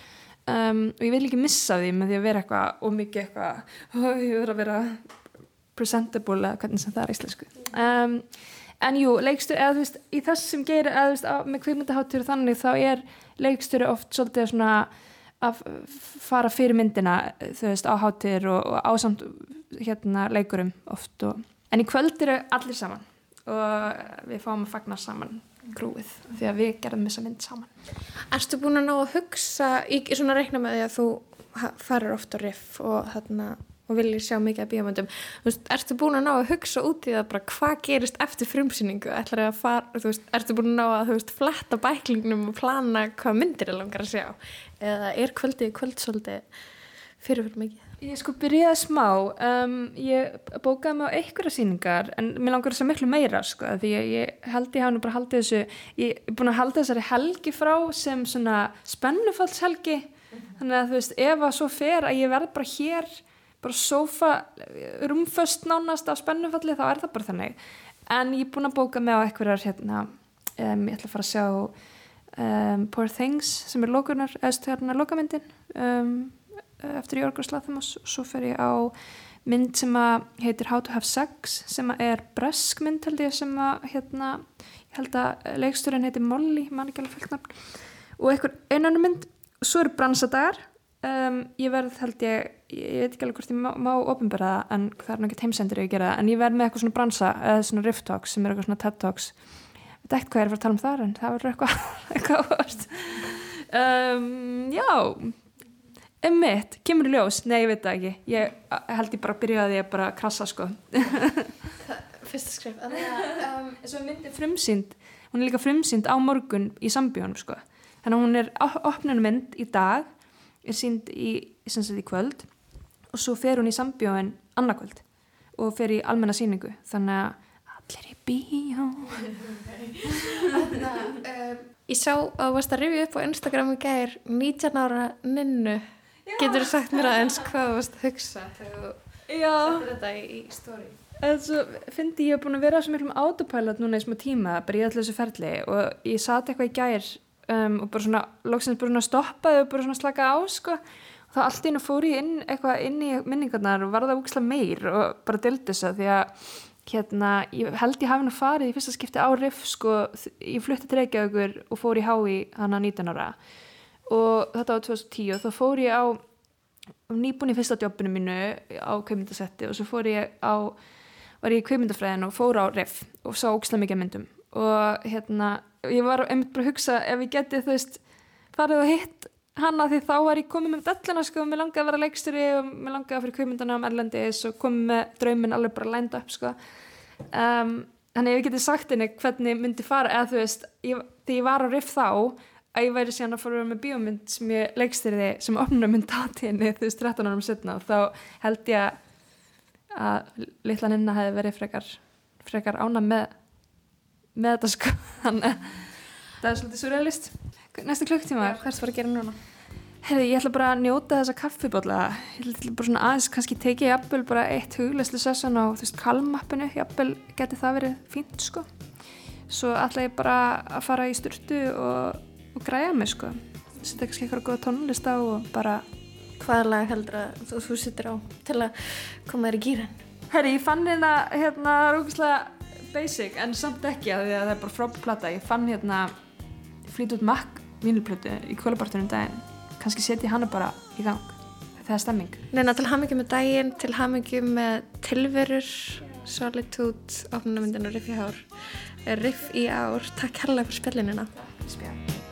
Um, og ég vil ekki missa því með því að vera eitthvað ómikið eitthvað, ég verður að vera presentable eða hvernig sem það er íslensku. Um, en jú, leikstur, eða þú veist, í þess sem gerir eða þú veist, á, með kvikmyndaháttur þannig þá er leikstur oft svolítið svona að fara fyrir myndina þú veist, á háttir og, og ásamt hérna leikurum oft og, en í kvöld eru allir saman og við fáum að fagna saman grúið því að við gerðum þessa mynd saman. Erstu búin að ná að hugsa í, í svona reikna með því að þú farir ofta riff og þarna og viljið sjá mikið af bíomöndum ertu búin að ná að hugsa út í það bara hvað gerist eftir frumsýningu? Ætlar að fara, þú veist, ertu búin að ná að veist, fletta bæklingnum og plana hvað myndir er langar að sjá? Eða er kvöldið kvöldsóldi fyrirfyrir mikið? Ég sko byrjaði smá, um, ég bókaði mig á einhverja síningar en mér langar þess að miklu meira sko því ég, ég held ég hafa nú bara haldið þessu, ég er búin að halda þessari helgi frá sem svona spennufallshelgi þannig að þú veist ef að svo fer að ég verð bara hér, bara sofa, rúmföst nánast á spennufalli þá er það bara þannig. En ég er búin að bóka mig á einhverjar hérna, um, ég ætla að fara að sjá um, Poor Things sem er lokunar, eða hérna lokamyndin um eftir Jörgur Slathamos og svo fer ég á mynd sem að heitir How to have sex sem að er bresk mynd held ég sem að hérna, ég held að leiksturinn heitir Molly, mann ekki alveg fullt nafn. Og einhver einan mynd. Svo eru bransadagar ég verð held ég, ég veit ekki alveg hvort ég má, má ofinbera það en það er náttúrulega heimsendur ég að gera það en ég verð með eitthvað svona bransa eða svona riff talks sem er eitthvað svona TED talks ég veit ekkert hvað ég er að fara að tala um það en það verður eitthvað, eitthvað um, já Emmitt, kemur í ljós? Nei, ég veit það ekki. Ég held ég bara að byrja að ég bara krasa sko. Fyrsta skrif. Um, Svo myndi frumsýnd, hún er líka frumsýnd á morgun í sambjónum sko. Þannig að hún er opnunumynd í dag, er sínd í, í kvöld og svo fer hún í sambjóin annarkvöld og fer í almenna síningu. Þannig að allir í bíó. Þannig að um, ég sá að þú varst að rifja upp á Instagram í gæðir 19 ára ninnu Getur þú sagt mér aðeins hvað þú varst að hugsa þegar þú settir þetta í, í stóri? Finnst ég að búin að vera svo miklum autopilot núna í smá tíma bara í allir þessu ferli og ég satt eitthvað í gær um, og bara svona loksins bara svona stoppaði og bara svona slaka á sko þá allt inn og fór ég inn eitthvað inn í minningarnar og var það úkslega meir og bara dildi þess að því að hérna ég held ég hafi nú farið í fyrsta skipti á riff sko ég flutti til Reykjavíkur og fór í Hái hana 19 ára. Og þetta var 2010 og þá fór ég á nýbúin í fyrsta jobbinu mínu á kveimyndasetti og svo fór ég á var ég í kveimyndafræðin og fór á ref og sá ógislega mikið myndum. Og hérna, ég var einmitt bara að hugsa ef ég geti þú veist farið og hitt hanna því þá var ég komið með dellina sko. Mér langaði að vera leiksturi og mér langaði að fyrir kveimyndana um Erlendis og komið með drauminn alveg bara lined up sko. Um, þannig ef ég geti sagt henni hvernig myndi fara eða þú veist, ég, þegar ég var á ref þá að ég væri síðan að fara með bíómynd sem ég leikstyrði sem opna mynd átíðinni þú veist 13 árum setna og þá held ég að litla nynna hefði verið frekar, frekar ána með með þetta sko. Þannig að það er svolítið surrealist næstu klukktíma hvers var að gera núna? Herri, ég ætla bara að njóta þessa kaffibóla ég ætla bara svona aðeins kannski tekið jafnvel bara eitt huglæslu sessun á þú veist kalmappinu, jafnvel geti það verið fínt sko. Svo ætla ég bara að fara í styrtu og og græja mig sko. Setja kannski eitthvað góða tónlist á og bara hvaða lag heldur að þú, þú sittir á til að koma þér í gýran Herri, ég fann hérna hérna rúkislega basic en samt ekki að það er bara frábplata ég fann hérna Fleetwood Mac vinilplötu í kvölubartunum daginn. Kannski setja hana bara í gang. Það er stemming. Neina, til hamingi með daginn, til hamingi með tilverur Solitude, opnumyndin og Riff í ár. Riff í ár, takk herrlega fyrir spjallinina Spjall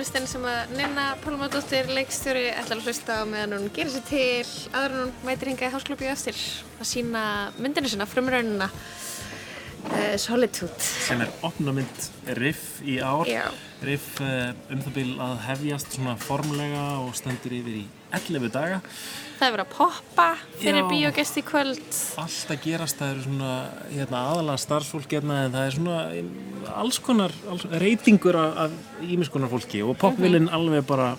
tónlistin sem að Nina Pálmadóttir leikstjóri ætlar að hlusta á meðan hún gerir sér til aður hún mætir hinga í Hásklubi eftir að sína myndinu sinna, frumraunina Solitude. sem er opnamynd Riff í ár. Já. Riff uh, um það byrj að hefjast svona formlega og stendur yfir í 11 daga. Það er verið að poppa fyrir bíogest í kvöld. Allt að gerast, það eru svona hérna, aðalega starfsfólk hérna en það er svona alls konar alls, reytingur af, ímiskonar fólki og popvillin alveg bara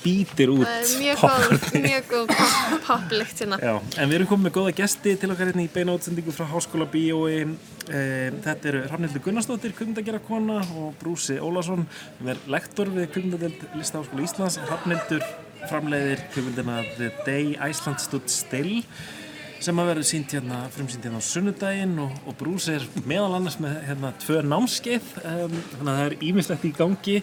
spýtir út Það er mjög góð, mjög góð pop- poplikt hérna. En við erum komið með góða gesti til okkar hérna í beina útsendingu frá Háskóla Bíói. Um, þetta eru Hrafnildur Gunnarsdóttir, kvikmyndagjara kona og Brúsi Ólásson, sem er lektor við kvikmyndadelt Listaháskóla Íslands. Hrafnildur framleiðir kvikmyndina The Day Iceland Stood Still sem að verður sínt hérna, frumsýnt hérna á sunnudaginn og, og Brúsi er meðal annars með hérna tvö námskeið, um, þannig að það er ímislegt í gangi.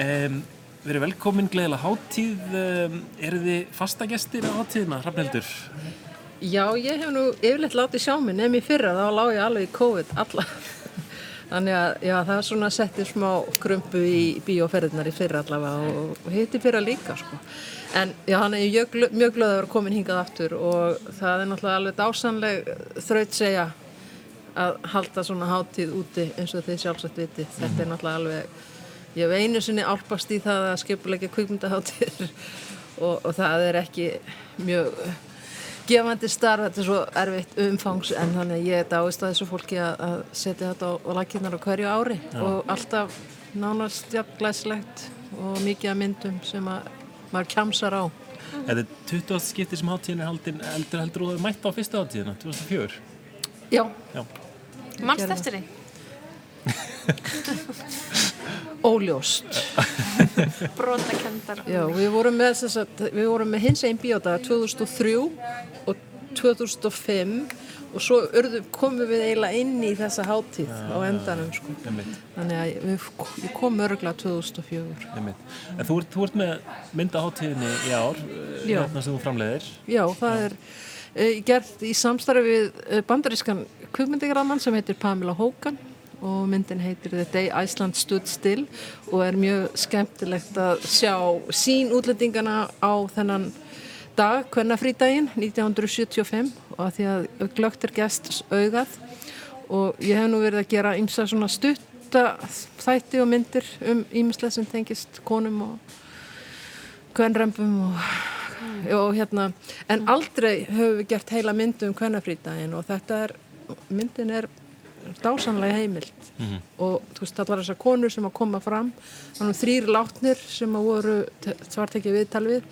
Um, Verið velkomin, gleðilega hátíð. Um, eru þið fastagestir á hátíðina, Hrafnildur? Já, ég hef nú yfirleitt látið sjá mig nefn í fyrra, þá lág ég alveg í COVID alla. Þannig að já, það er svona settið smá grumpu í bíóferðinar í fyrra allavega og, hitti fyrra líka sko. En já, hann er mjög, gl- mjög glöð að vera komin hingað aftur og það er náttúrulega alveg dásanleg þraut segja að halda svona hátíð úti eins og þið sjálfsagt viti. Þetta er náttúrulega alveg, ég hef einu sinni álpast í það að skipulegja kvikmyndaháttíðir og, og það er ekki mjög gefandi starf, þetta er svo erfitt umfangs en þannig að ég dáist að þessu fólki að, að setja þetta á, á lakinnar á hverju ári Já. og alltaf nánast jafn glæslegt og mikið af myndum sem að maður kjamsar á. Þetta er 20. skipti sem hátíðin er haldin eldur heldur og það er mætt á fyrstu hátíðina, 2004. Já. Já. Manst Gerðu. eftir því? Óljóst. Brotakendar. Já, við vorum með, sem sagt, við vorum með hins einn bíódaga 2003 og 2005 og svo urðu, komum við eiginlega inn í þessa hátíð á endanum sko. Þannig að við, við komum örgulega 2004. Einmitt. En þú ert, þú ert með myndaháttíðinni í ár, eh, hérna sem þú framleiðir. Já, það er uh, gert í samstarfi við uh, bandarískan kvikmyndigramann sem heitir Pamela Hogan og myndin heitir The Day Iceland Stood Still og er mjög skemmtilegt að sjá sín útlendingana á þennan dag, kvennafrídaginn 1975 og að því að glögt er gest augað og ég hef nú verið að gera ymsa svona stutta þætti og myndir um ýmislega sem tengist konum og kvennrömbum og, og hérna. En aldrei höfum við gert heila myndu um kvennafrídaginn og þetta er myndin er dásanlega heimild Mhm. og þú veist allar þessar konur sem að koma fram þannig þrýr látnir sem að voru svart ekki viðtal við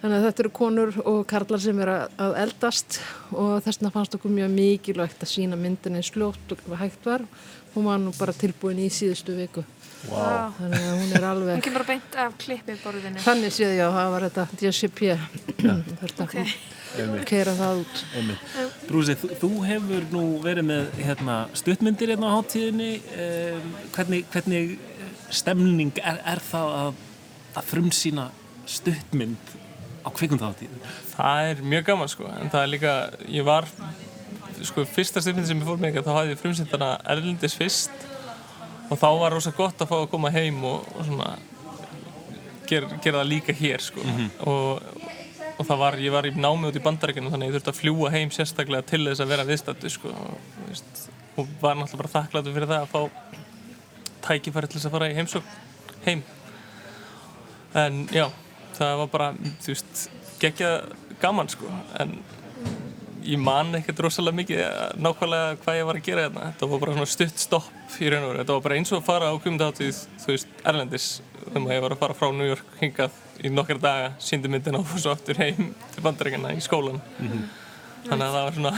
þannig að þetta eru konur og karlar sem er að, að eldast og þess vegna fannst okkur mjög mikilvægt að sína myndin eins fljótt og hægt var hún var nú bara tilbúin í síðustu viku Vá. þannig að hún er alveg Hún kemur bara beint af klippiborðinu. Þannig séð ég að það var þetta DCP þetta Ok. Keira það út. Brúsi, þú, þú hefur nú verið með hérna, stuttmyndir hérna á hátíðinni. Um, hvernig, hvernig stemning er, er það að, að frumsýna stuttmynd á kvikmyndaháttíðinni? Það er mjög gaman sko, en það er líka, ég var, sko, fyrsta styrmyndi sem ég fór með þá hafði ég frumsýnt hana erlendis fyrst og þá var rosa gott að fá að koma heim og, og svona gera, gera það líka hér sko og, og það var, ég var í námi út í bandaríkinu þannig ég þurfti að fljúa heim sérstaklega til þess að vera viðstættu sko. Og, veist, og var náttúrulega bara þakkláttur fyrir það að fá tækifæri til þess að fara í heimsókn heim. En já, það var bara þú veist, geggja gaman sko. En ég man ekkert rosalega mikið að- nákvæmlega hvað ég var að gera hérna þetta var bara svona stutt stopp í raun og veru þetta var bara eins og að fara á kvimdaháttið þú veist, Erlendis þegar ég var að fara frá New York hingað í nokkra daga síndi myndina og fór svo aftur heim til bandaríkjana í skólan Mhm. þannig að það var svona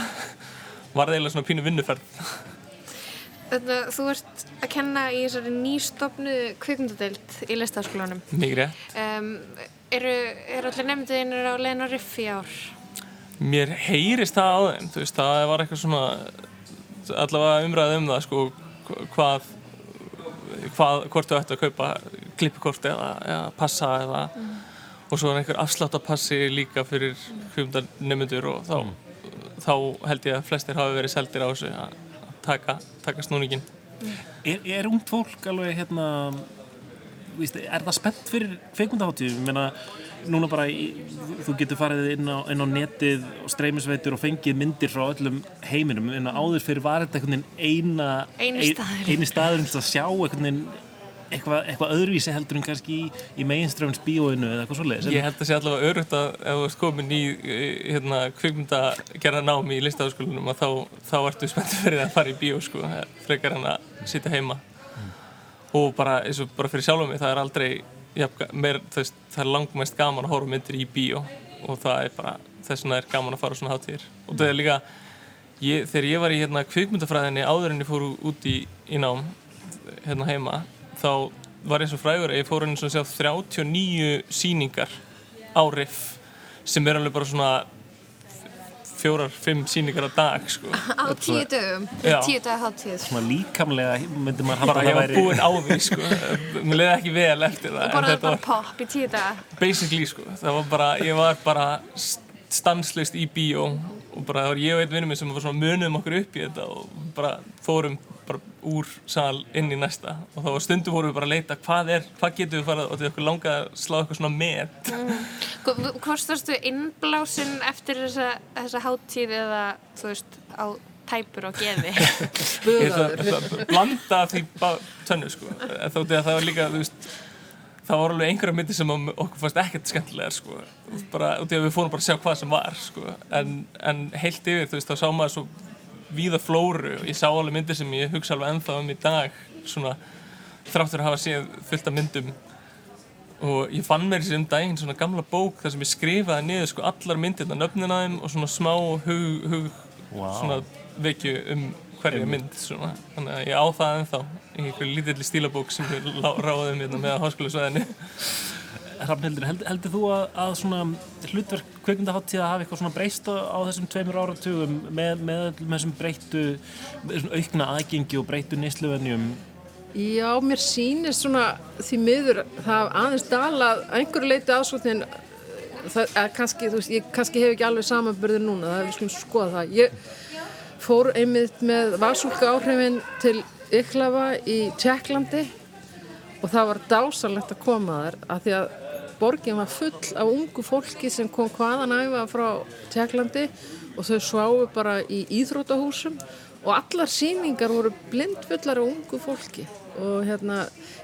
var það eiginlega svona pínu vinnuferð Þetta, þú ert að kenna í þessari nýstofnu kvikmyndadeild í listaskólanum. mikið rétt Um, eru, eru allir nefndiðinir á leiðin og riff í ár? Mér heyrist það á þeim, þú veist, það var eitthvað svona allavega umræðið um það, sko, hvað, hvað hvort þú ætti að kaupa klippikort eða, eða passa eða og svo er einhver afsláttapassi líka fyrir hvumdar nefnendur og þá, þá held ég að flestir hafi verið seldir á þessu að taka, taka snúningin. Er, er ungt fólk alveg hérna er það spennt fyrir kveikmyndaháttíð? Ég meina, núna bara, í, þú getur farið inn á, inn á netið og streymisveitur og fengið myndir frá öllum heiminum, en áður fyrir var þetta einhvern veginn eina, Eini staðurinn. eini staðurinn til að sjá einhvern veginn eitthvað, eitthvað öðruvísi heldur en kannski í, í meginströfns bíóinu eða eitthvað svoleiðis. Ég held að sé allavega örugt að ef þú ert komin í hérna, kvikmynda gera námi í listaháskólanum að þá, þá ertu spenntið fyrir að fara í bíó sko, frekar en að sitja heima og bara eins og bara fyrir sjálfum mig það er aldrei jafn, meir, veist, það er langmest gaman að horfa myndir í bíó. Og það er bara þess vegna er gaman að fara á svona hátíðir. Og það er líka ég, þegar ég var í hérna, kvikmyndafræðinni áður en ég fór út í, í nám hérna heima þá var eins og frægur að ég fór og sjá 39 síningar á riff sem er alveg bara svona fjórar, fimm síningar á dag sko. Á tíu dögum, tíu daga hátíð. Svona líkamlega myndi maður halda bara að ég það var væri... búinn á því sko. mér leiði ekki vel eftir það Og en bara, þetta bara var pop í tíu daga. basically sko. það var bara, ég var bara stanslist í bíó og bara það var ég og einn vinnum minn sem var svona munum okkur upp í þetta og bara fórum bara úr sal inn í næsta. Og þá var stundum vorum við bara að leita hvað er, hvað getum við farað og því okkur langaði að slá eitthvað svona með Mm. Hvort varstu innblásin eftir þessa, þessa hátíð eða, þú veist, á tæpur og geði? Blanda því tönnu sko. En þótti að það var líka, þú veist það var alveg einhverja myndir sem að okkur fannst ekkert skemmtilegar sko. Bara, út í að við fórum bara að sjá hvað sem var sko. En, en heilt yfir, þú veist, þá sá maður svo víða flóru og ég sá alveg myndir sem ég hugsa alveg ennþá um í dag svona þráttur að hafa séð fullt af myndum og ég fann mér sér um daginn svona gamla bók þar sem ég skrifaði niður sko allar myndirna nöfnin að þeim og svona smá hug, hug Vá. svona vekju um hverja mynd svona. þannig að ég á það ennþá í einhverju lítilli stílabók sem ég ráði um hérna með á háskólusvæðinu Hrafnhildur, held, heldur þú að, að svona hlutverk kveikmyndaháttíða hafi eitthvað svona breyst á, þessum tveimur áratugum með, með þessum breyttu aukna aðgengi og breyttu neysluvenjum? Já, mér sýnist svona því miður það aðeins dalað að einhverju leiti ásvöldin er kannski, veist, ég kannski hef ekki alveg samanbyrðir núna, það er skulum skoða það. Ég fór einmitt með valsúlka áhrifin til Yklafa í Tjekklandi og það var dásalegt að koma þar af því að borgin var full af ungu fólki sem kom hvaðan æfa frá Tjekklandi og þau sváu bara í íþrótahúsum og allar síningar voru blindfullar af ungu fólki. Og hérna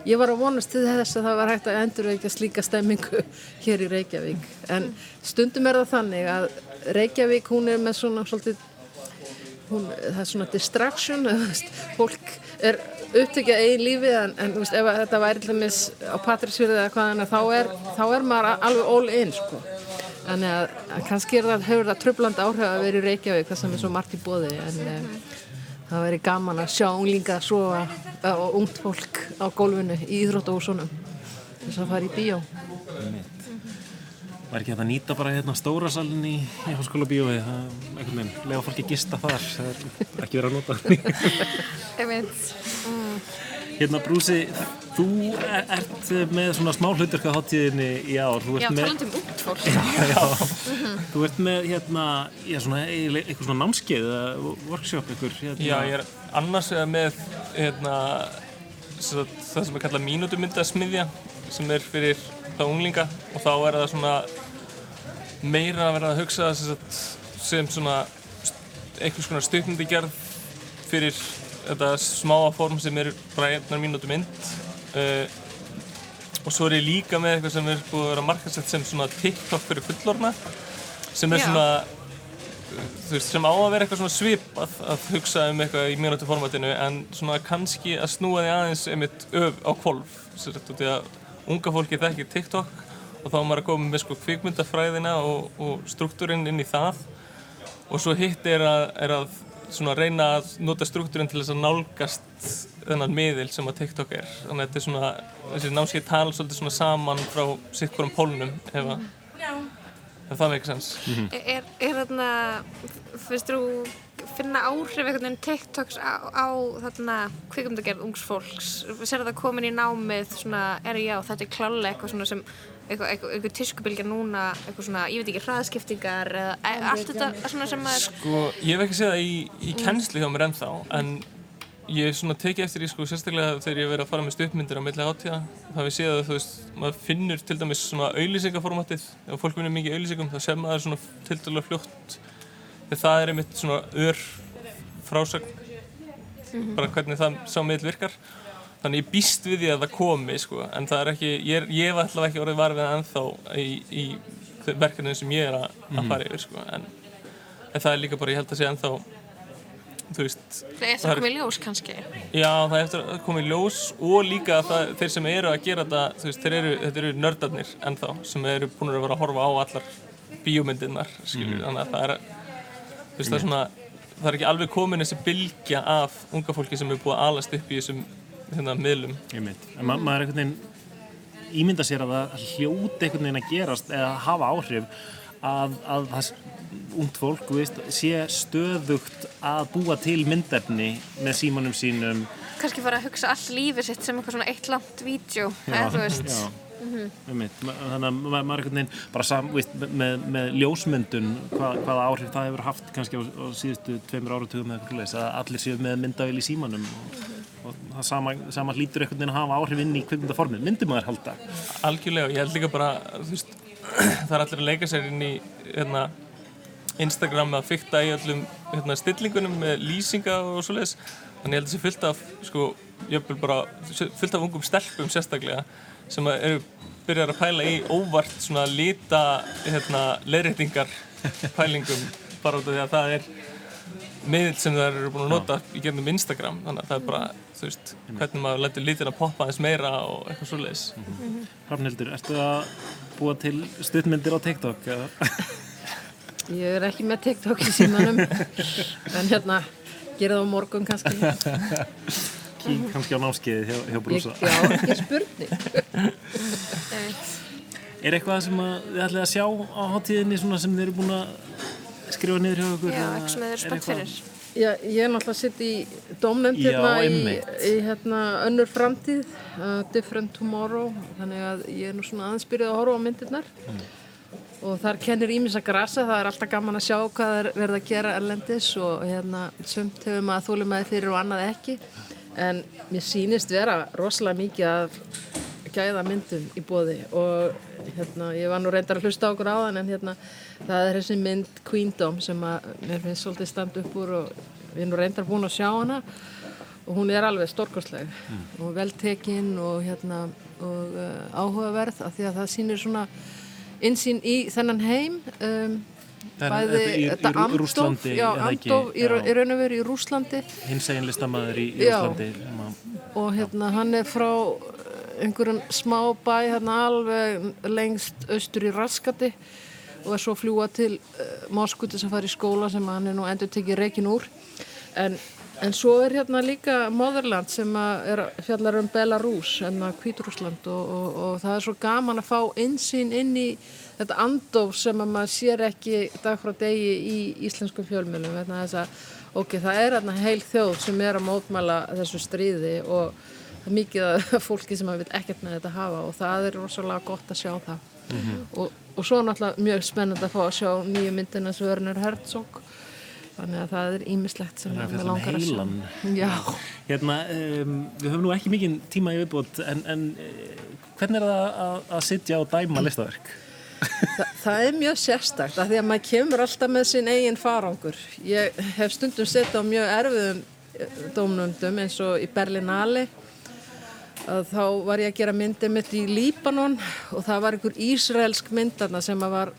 ég var að vonast til þess að það var hægt að endurveikja slíka stemmingu hér í Reykjavík. En stundum er það þannig að Reykjavík hún er með svona svolítið hún, það er svona distraction fólk er upptökja eigin lífi en, en þú veist, ef að þetta væri til dæmis á Patrísfjörði eða hvað þannig þá er, þá er maður alveg all in sko. þannig að, að kannski er það, hefur það tröfland áhrif að vera í Reykjavík það sem er svo margt í bóði en um, það veri gaman að sjá unglinga að sofa uh, og ungt fólk á gólfinu í Íþróttahúsunum þess að fara í bíó Var ekki hægt að nýta bara hérna stóra salin í, í háskóla bíói það er einhvern veginn, lega fólki gista þar það er ekki verið að nota. Mm. Hérna Brúsi, þú er- ert með svona smá hluturka hátíðinni í ár Þú ert Já, með- talandi um fólk. Já, já. Mhm. Þú ert með hérna, já, svona, eitthvað svona námskeið eða workshop ykkur hérna. Já, ég er annars vegar með hérna, sem sagt, það sem er kallað mínútumyndasmiðja sem er fyrir það unglinga og þá er það svona meira að vera að hugsa sem, sagt, sem svona einhvers konar stuttmyndi gerð fyrir þetta smáa form sem er bara einnar mínútu mynd uh, og svo er ég líka með eitthvað sem er búið að vera markasett sem svona TikTok fyrir fullorna sem er Já. svona þú veist, sem á að vera eitthvað svona svipað að hugsa um eitthvað í mínútu formatinu en svona kannski að snúa því aðeins einmitt öf á kvolf sem sagt, út í að unga fólki þekkir TikTok og þá er maður að koma með sko kvikmyndafræðina og, og struktúrin inn í það og svo hitt er að, er að svona reyna að nota struktúrin til þess að nálgast þennan miðil sem að TikTok er. Þannig að þetta er svona, þessi námskeið tala svolítið svona saman frá sitt hverjum pólnum ef, að, ef það meikir sens Er, er þarna, finnst þú finna áhrif einhvern veginn TikToks á, á þarna kvikumdagerð ungs fólks? Ser það komin í námið svona, er já, þetta er klálega eitthvað svona sem eitthvað, tískubilgja núna, eitthvað svona, ég veit ekki, hraðskiptingar eða e- allt þetta svona sem maður Sko, ég hef ekki séð það í, í kennslu hjá mér ennþá en ég hef svona tekið eftir í sko sérstaklega þegar ég hef verið að fara með stuppmyndir á milli átíða það við séð að þú veist, maður finnur til dæmis svona auðlýsingaformatið ef fólk finnur mikið auðlýsingum þá sem maður svona til dæmis fljótt þegar það er einmitt svona ör frásögn. Mhm. bara hvernig það sá miðl virkar þannig ég býst við því að það komi sko en það er ekki, ég, ég hef allavega ekki orðið varfið ennþá í, í verkefninu sem ég er að, að Mhm. fara yfir sko en, en það er líka bara, ég held að sé ennþá þú veist Það er það komið ljós kannski. Já, það er eftir að koma í ljós og líka það, þeir sem eru að gera þetta, þú veist, þeir eru, þetta eru nördarnir ennþá sem eru búin að vera að horfa á allar bíómyndirnar, skiljur, Mhm. þannig að það er, þú veist, það er svona, það er ekki alveg komin þessi bylgja af unga fólki sem er búið að alast upp í þessum, hérna, miðlum. Ég mynd, en ma maður er einhvern veginn ímynda sér að það hljóti einhvern veginn að gerast eða hafa áhrif að, að það ungt fólk, veist, sé stöðugt að búa til myndefni með símanum sínum Kannski fara að hugsa all lífið sitt sem eitthvað svona eitt langt vídeo, eða þú veist. já. Mhm. Einmitt, ma- þannig að ma- maður er einhvern veginn bara sam, veist, með, með ljósmyndun hvað, hvaða áhrif það hefur haft kannski á, á síðustu tveimur áratugum eða eitthvað leys að allir séu með myndavél í símanum og, og það sama, sama hlýtur einhvern veginn að hafa áhrif inn í kvikmyndaformið. Myndi maður halda? Algjörlega, ég held líka bara, veist, það er allir að leika sér inn í, hérna, Instagram að fykta í öllum hérna, stillingunum með lýsinga og svoleiðis. Þannig ég held að það sé fullt af sko, bara fullt af ungum stelpum sérstaklega sem að eru byrjar að pæla í óvart svona lita hérna, leirreitingar pælingum bara út af því að það er miðl sem það eru búin að nota í gerðum Instagram. Þannig að það er bara, þú veist, hvernig maður lætur litina poppa aðeins meira og eitthvað svoleiðis. Hrafnildur, ertu að búa til stuttmyndir á TikTok? eða? Ég er ekki með TikTok í símanum en hérna, gera það á morgun kannski Kík kannski á námskeiði hjá, hjá Brúsa Ég- Já, ekki spurning. Er eitthvað sem að þið ætlið að sjá á hátíðinni svona sem þið eru búin að skrifa niður hjá okkur? Já, eða eitthvað sem þið eru er spennt fyrir. Já, ég er náttúrulega að sitja í dómnefnd Já, hérna í, í hérna önnur framtíð, uh, Different Tomorrow, þannig að ég er nú svona aðeins byrjuð að horfa á myndirnar. Og þar kennir ímis að grasa, það er alltaf gaman að sjá hvað er verið að gera erlendis og hérna sumt hefur maður þólið með fyrir og annað ekki, en mér sýnist vera rosalega mikið af gæða myndum í bóði og hérna, ég var nú reyndar að hlusta á okkur áðan en hérna, það er þessi mynd Queendom sem að mér finnst svolítið standa upp úr og við erum nú reyndar búin að sjá hana og hún er alveg stórkostleg og veltekinn og hérna og uh, áhugaverð af því að það sýnir svona insýn í þennan heim um, bæði þetta Rússlandi, já? Amdof í, raun og veru í Rúslandi Hins egin listamæður í, í Já. Úslandi sem að- og hérna hann er frá uh, einhverjum smá bæ hérna alveg lengst austur í Raskati og er svo fljúa til uh, til þess að fara í skóla sem hann er nú endur tekið reikin úr en, en svo er hérna líka Motherland sem að er fjallar um Belarus en að Kvíturúsland og, og, og það er svo gaman að fá insýn inn í þetta andof sem að maður sér ekki dag frá degi í íslenskum fjölmjölum vegna þess að ok, það er hérna heil þjóð sem er að mótmæla þessu stríði og það er mikið af fólki sem maður vil ekkert með þetta hafa og það er rosalega gott að sjá það Mhm. og, og svo náttúrulega mjög spennandi að fá að sjá nýju myndina sem Werner Herzog þannig að það er ímislegt sem um langar að sjá. Já, Hérna, um, við höfum nú ekki mikinn tíma í viðbútt en, en uh, hvernig er það að, að sitja og dæma listaverk? Þa, það er mjög sérstakt af því að maður kemur alltaf með sinn eigin farangur. Ég hef stundum sett á mjög erfiðum eh, dómnumdum eins og í Berlinale að þá var ég að gera myndi mitt í Líbanon og það var einhver ísraelsk myndarna sem að var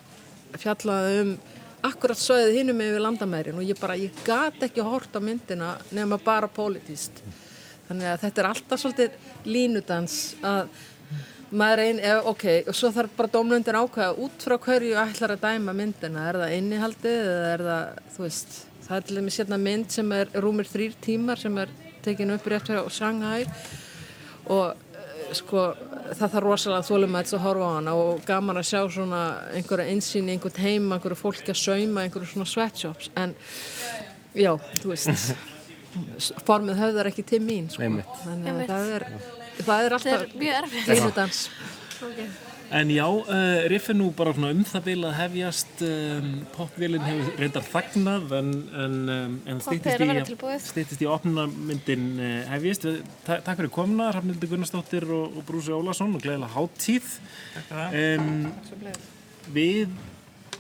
fjallað um akkurat sögðið hinnum yfir landamærin og ég bara, ég gat ekki hort á myndina nema bara politíst þannig að þetta er alltaf svolítið línudans að maður einn, ef, ok, og svo þarf bara dómlundin ákveða út frá hverju ætlar að dæma myndina, er það innihaldið eða er það, þú veist það er til dæmis hérna mynd sem er rúmir þrýr tímar sem er tekin upp rétt fyrir Shanghai og eh, sko það þarf rosalega þólum að horfa á hana og gaman að sjá svona einhverja einsýn í einhvern heim, einhverju fólki að sauma einhverju svona sweatshops. En já, þú veist formið höfðar ekki til mín sko. Þannig að það er það er alltaf Það er En já, uh, riff er nú bara svona um það bil að hefjast, um, popvélinn hefur reyndar þagnað en, en, um, en stýttist í opnunarmyndin uh, hefjist. Ta takk fyrir komuna, Rafnildur Gunnarsdóttir og, og Brúsi Ólason og gleðilega háttíð. Um, við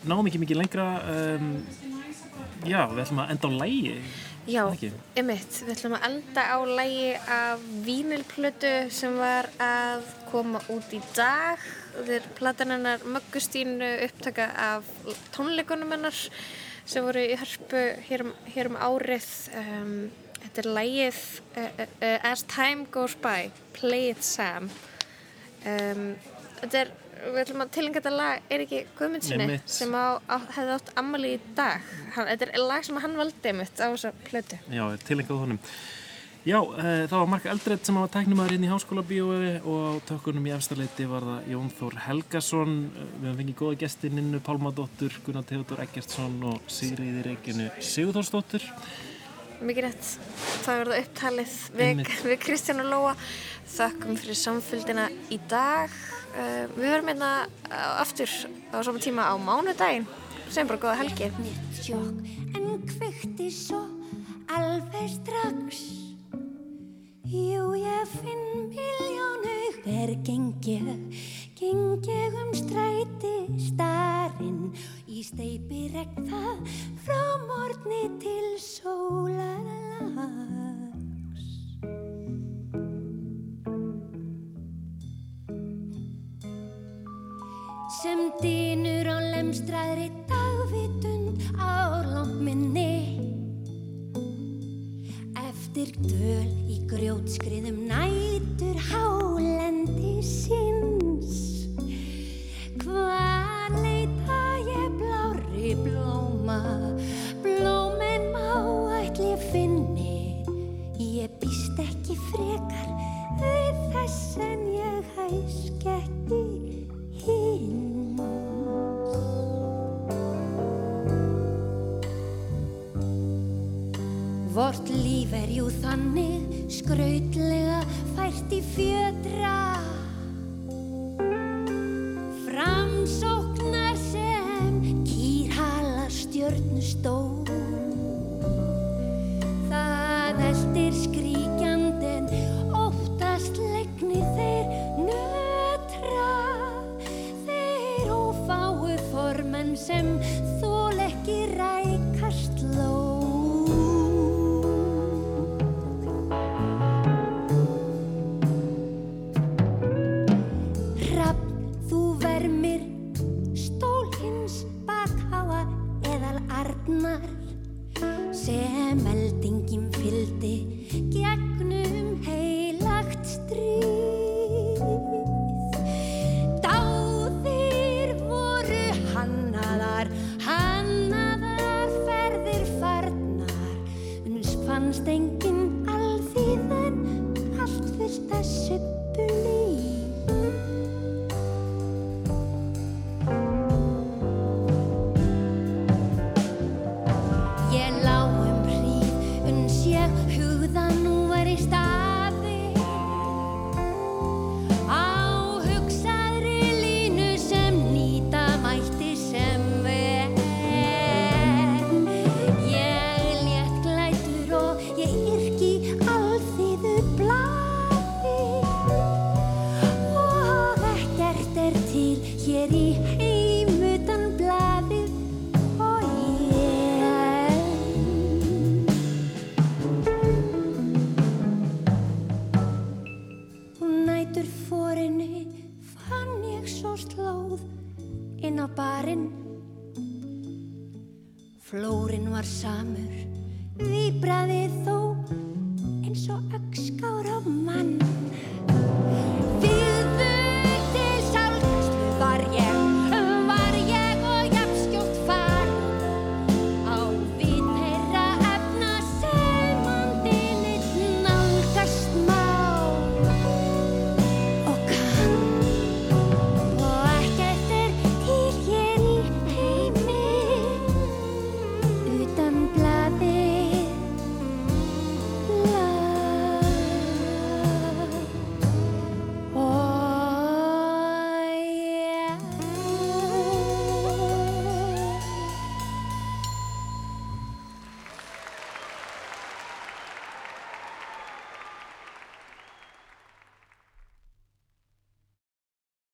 náum ekki mikið lengra, um, já, við ætlum að enda á lægi. Já, ymmit, við ætlum að enda á lægi af vínilplötu sem var að koma út í dag. Þetta er platan hennar Möggustínu upptaka af tónleikunum hennar sem voru í hörpu hér um, hér um árið. Um, þetta er lægið uh, uh, uh, As Time Goes By, Play It Sam. Um, þetta er, við ætlum að tilenga þetta lag Eiríki Guðmundssoni Einmitt. sem á, á, hefði átt ammali í dag. Hann, þetta er lag sem hann valdi mitt á þessa plötu. Já, tilengað honum. Já, uh, það var Mark Eldredd sem var tæknumæður inn í háskóla bíói og á tökunum í efstaleiti var það Jón Þór Helgason. Uh, við hefum fengið góða gesti Ninnu Pálmadóttur, Gunnar Theodor Eggertsson og Sigriði Reykjunu Sigurþórsdóttur. Mikið rétt. Það var það upptalið við, við Kristján og Lóa. Þökkum fyrir samfélgina í dag. Uh, við verum hérna uh, aftur á sama tíma á mánudaginn. Sem bara góða helgi. sjokk en kveikti svo alveg strax Jú, ég finn miljónu hver gengið gengið um stræti starinn. Í steipi regn það frá morgni til sólarlags. Sem dýnur á lemstraðri dagvitund